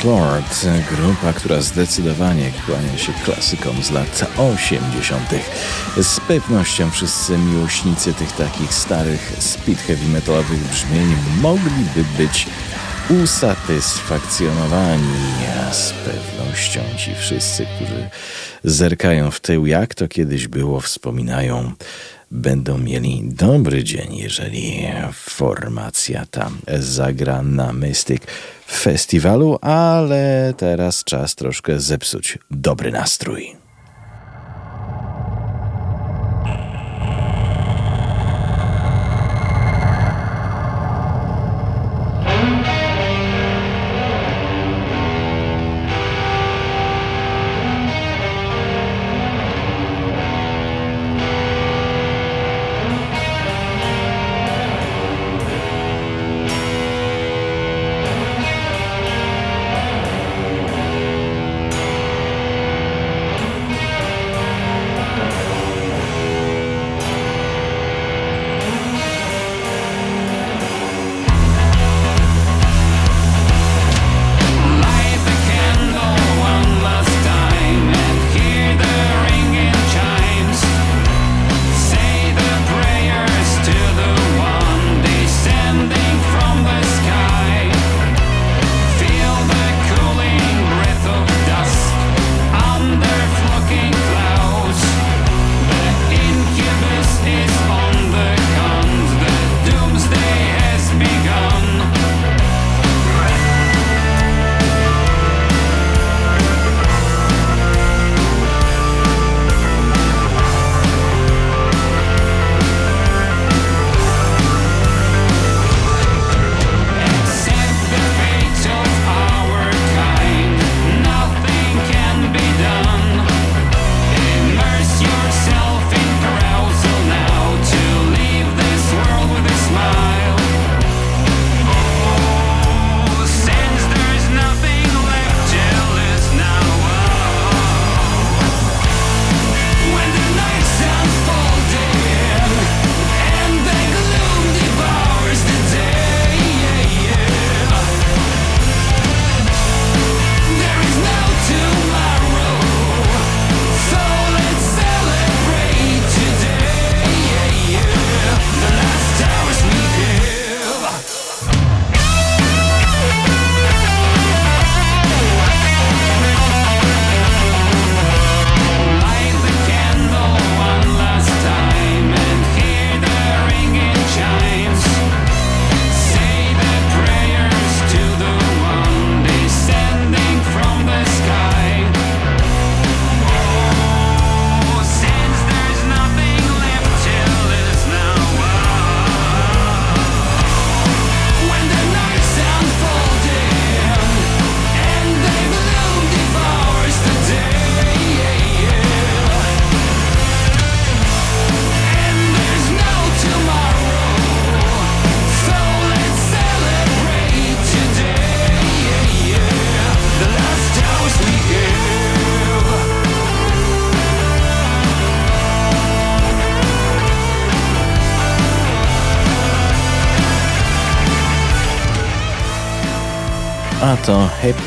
Lord, grupa, która zdecydowanie kłania się klasykom z lat 80. Z pewnością wszyscy miłośnicy tych takich starych speed heavy metalowych brzmień mogliby być usatysfakcjonowani. A z pewnością ci wszyscy, którzy zerkają w tył, jak to kiedyś było, wspominają będą mieli dobry dzień, jeżeli formacja tam zagra na Mystic Festiwalu, ale teraz czas troszkę zepsuć dobry nastrój.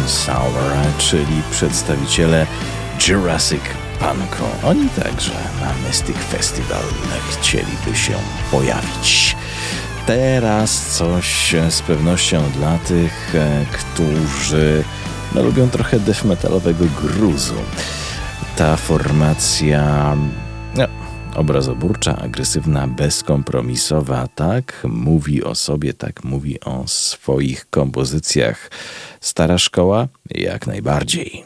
Sour, czyli przedstawiciele Jurassic Punku. Oni także na Mystic Festival chcieliby się pojawić. Teraz coś z pewnością dla tych, e, którzy no, lubią trochę death metalowego gruzu. Ta formacja no, obrazoburcza, agresywna, bezkompromisowa, tak mówi o sobie, tak mówi o swoich kompozycjach. Stara szkoła? Jak najbardziej.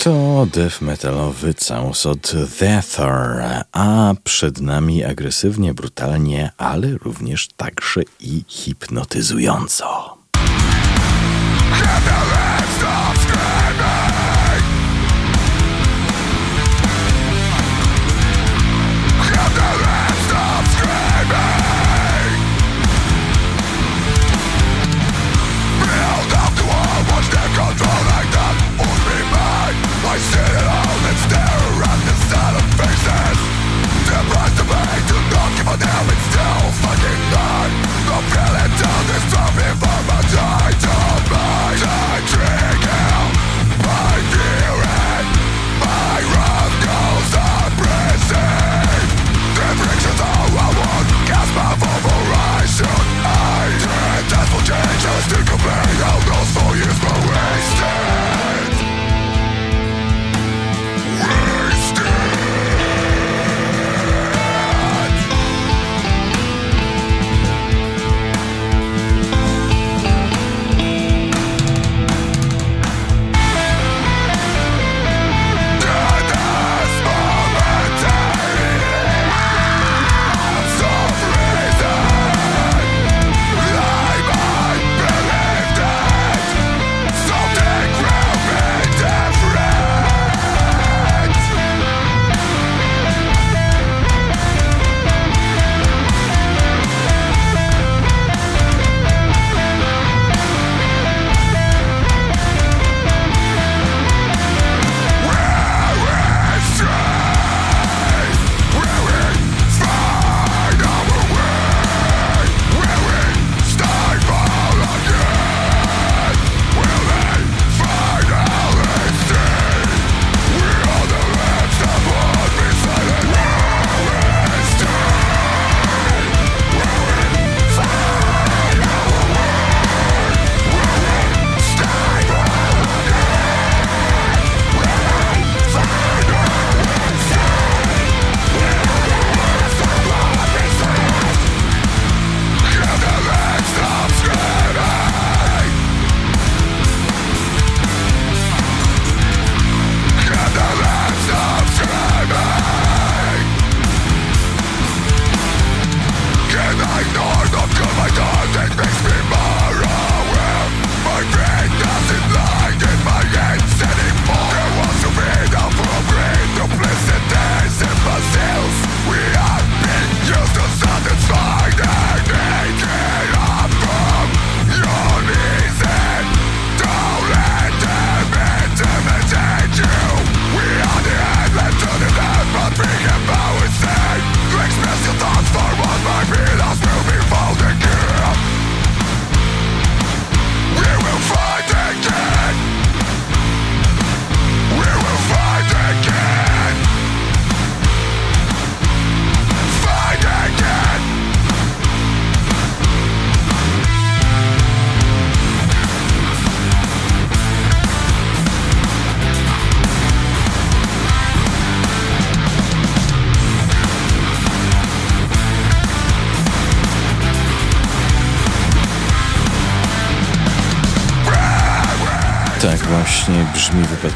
To death metalowy całus od Thor, a przed nami agresywnie, brutalnie, ale również także i hipnotyzująco.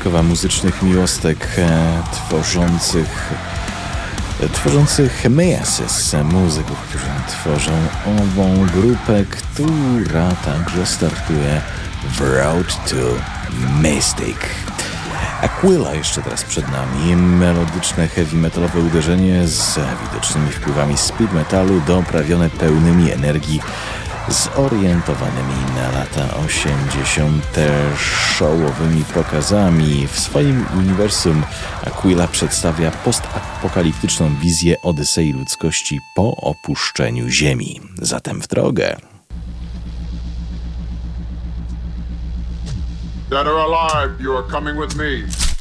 Wypadkowa muzycznych miłostek e, tworzących e, tworzących Measis, muzyków, którzy tworzą ową grupę, która także startuje w Road to Mystic. Aquila jeszcze teraz przed nami, melodyczne heavy metalowe uderzenie z widocznymi wpływami speed metalu doprawione pełnymi energii zorientowanymi na lata 80. showowymi pokazami. W swoim uniwersum Aquila przedstawia postapokaliptyczną wizję Odysei ludzkości po opuszczeniu Ziemi. Zatem w drogę. Dead or alive, you are coming with me.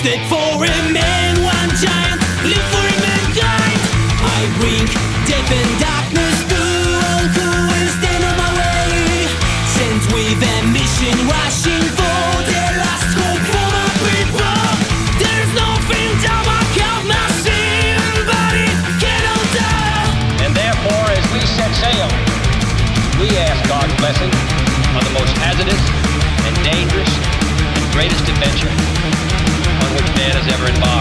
Instead for a man, one giant, live for mankind. I bring death and darkness to all who will stand on my way. Sent with a mission rushing for the last hope for my people. There's nothing that I cannot see, but it cannot die. And therefore as we set sail, we ask God's blessing on the most hazardous and dangerous and greatest adventure in Bob.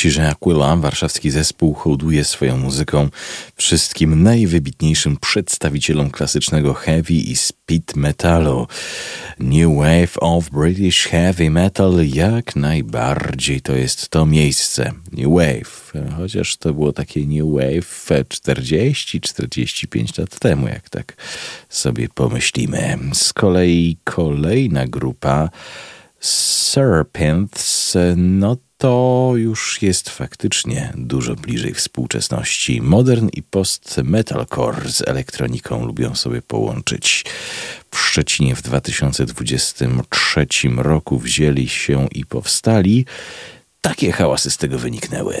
Wątpliwości, że Aquila, warszawski zespół, hołduje swoją muzyką wszystkim najwybitniejszym przedstawicielom klasycznego heavy i speed metalu. New Wave of British Heavy Metal jak najbardziej to jest to miejsce. New Wave, chociaż to było takie New Wave 40-45 lat temu, jak tak sobie pomyślimy. Z kolei kolejna grupa Serpents, no to już jest faktycznie dużo bliżej współczesności. Modern i post-metalcore z elektroniką lubią sobie połączyć. W Szczecinie w 2023 roku wzięli się i powstali. Takie hałasy z tego wyniknęły.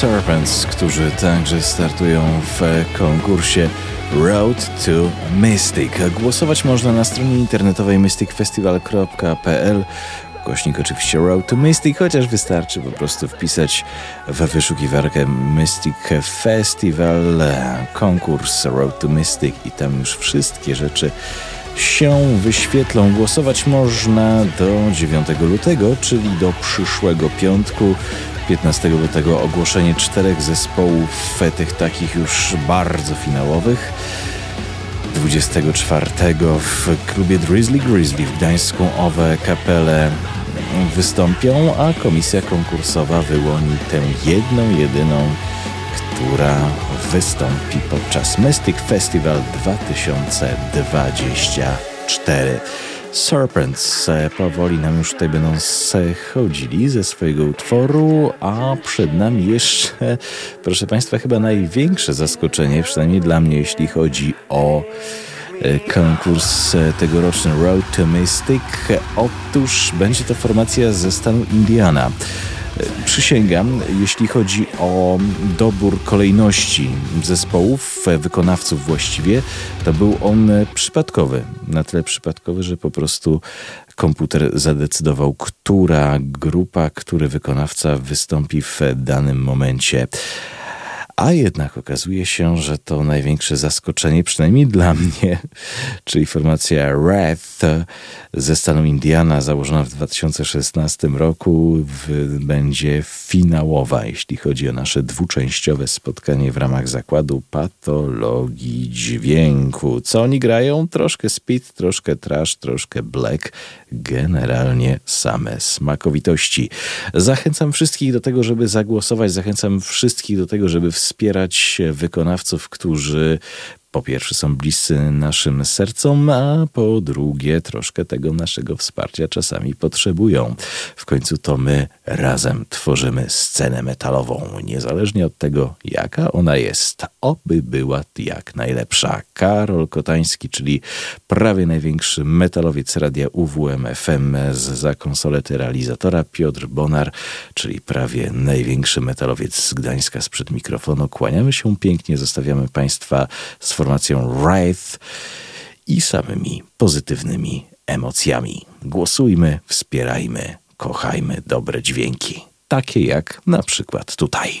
Serpents, którzy także startują w konkursie Road to Mystic. Głosować można na stronie internetowej mysticfestival.pl Kośnik oczywiście Road to Mystic, chociaż wystarczy po prostu wpisać w wyszukiwarkę Mystic Festival, konkurs Road to Mystic i tam już wszystkie rzeczy się wyświetlą. Głosować można do 9 lutego, czyli do przyszłego piątku. 15 lutego ogłoszenie czterech zespołów, tych takich już bardzo finałowych. 24 w klubie Drizzly Grizzly w Gdańsku owe kapele wystąpią, a komisja konkursowa wyłoni tę jedną, jedyną, która wystąpi podczas Mystic Festival 2024. Serpents e, powoli nam już tutaj będą schodzili ze swojego utworu, a przed nami jeszcze, proszę Państwa, chyba największe zaskoczenie, przynajmniej dla mnie, jeśli chodzi o e, konkurs e, tegoroczny Road to Mystic. Otóż będzie to formacja ze stanu Indiana. Przysięgam, jeśli chodzi o dobór kolejności zespołów, wykonawców właściwie, to był on przypadkowy. Na tyle przypadkowy, że po prostu komputer zadecydował, która grupa, który wykonawca wystąpi w danym momencie. A jednak okazuje się, że to największe zaskoczenie, przynajmniej dla mnie, czyli formacja Wrath ze stanu Indiana, założona w 2016 roku, w, będzie finałowa, jeśli chodzi o nasze dwuczęściowe spotkanie w ramach zakładu patologii dźwięku. Co oni grają? Troszkę speed, troszkę trash, troszkę black, generalnie same smakowitości. Zachęcam wszystkich do tego, żeby zagłosować, zachęcam wszystkich do tego, żeby wspierać wykonawców, którzy po pierwsze są bliscy naszym sercom, a po drugie troszkę tego naszego wsparcia czasami potrzebują. W końcu to my razem tworzymy scenę metalową, niezależnie od tego, jaka ona jest. Oby była jak najlepsza. Karol Kotański, czyli prawie największy metalowiec radia UWM FM za konsolety realizatora, Piotr Bonar, czyli prawie największy metalowiec z Gdańska sprzed mikrofonu. Kłaniamy się pięknie, zostawiamy Państwa z formacją Wraith i samymi pozytywnymi emocjami. Głosujmy, wspierajmy, kochajmy dobre dźwięki, takie jak na przykład tutaj.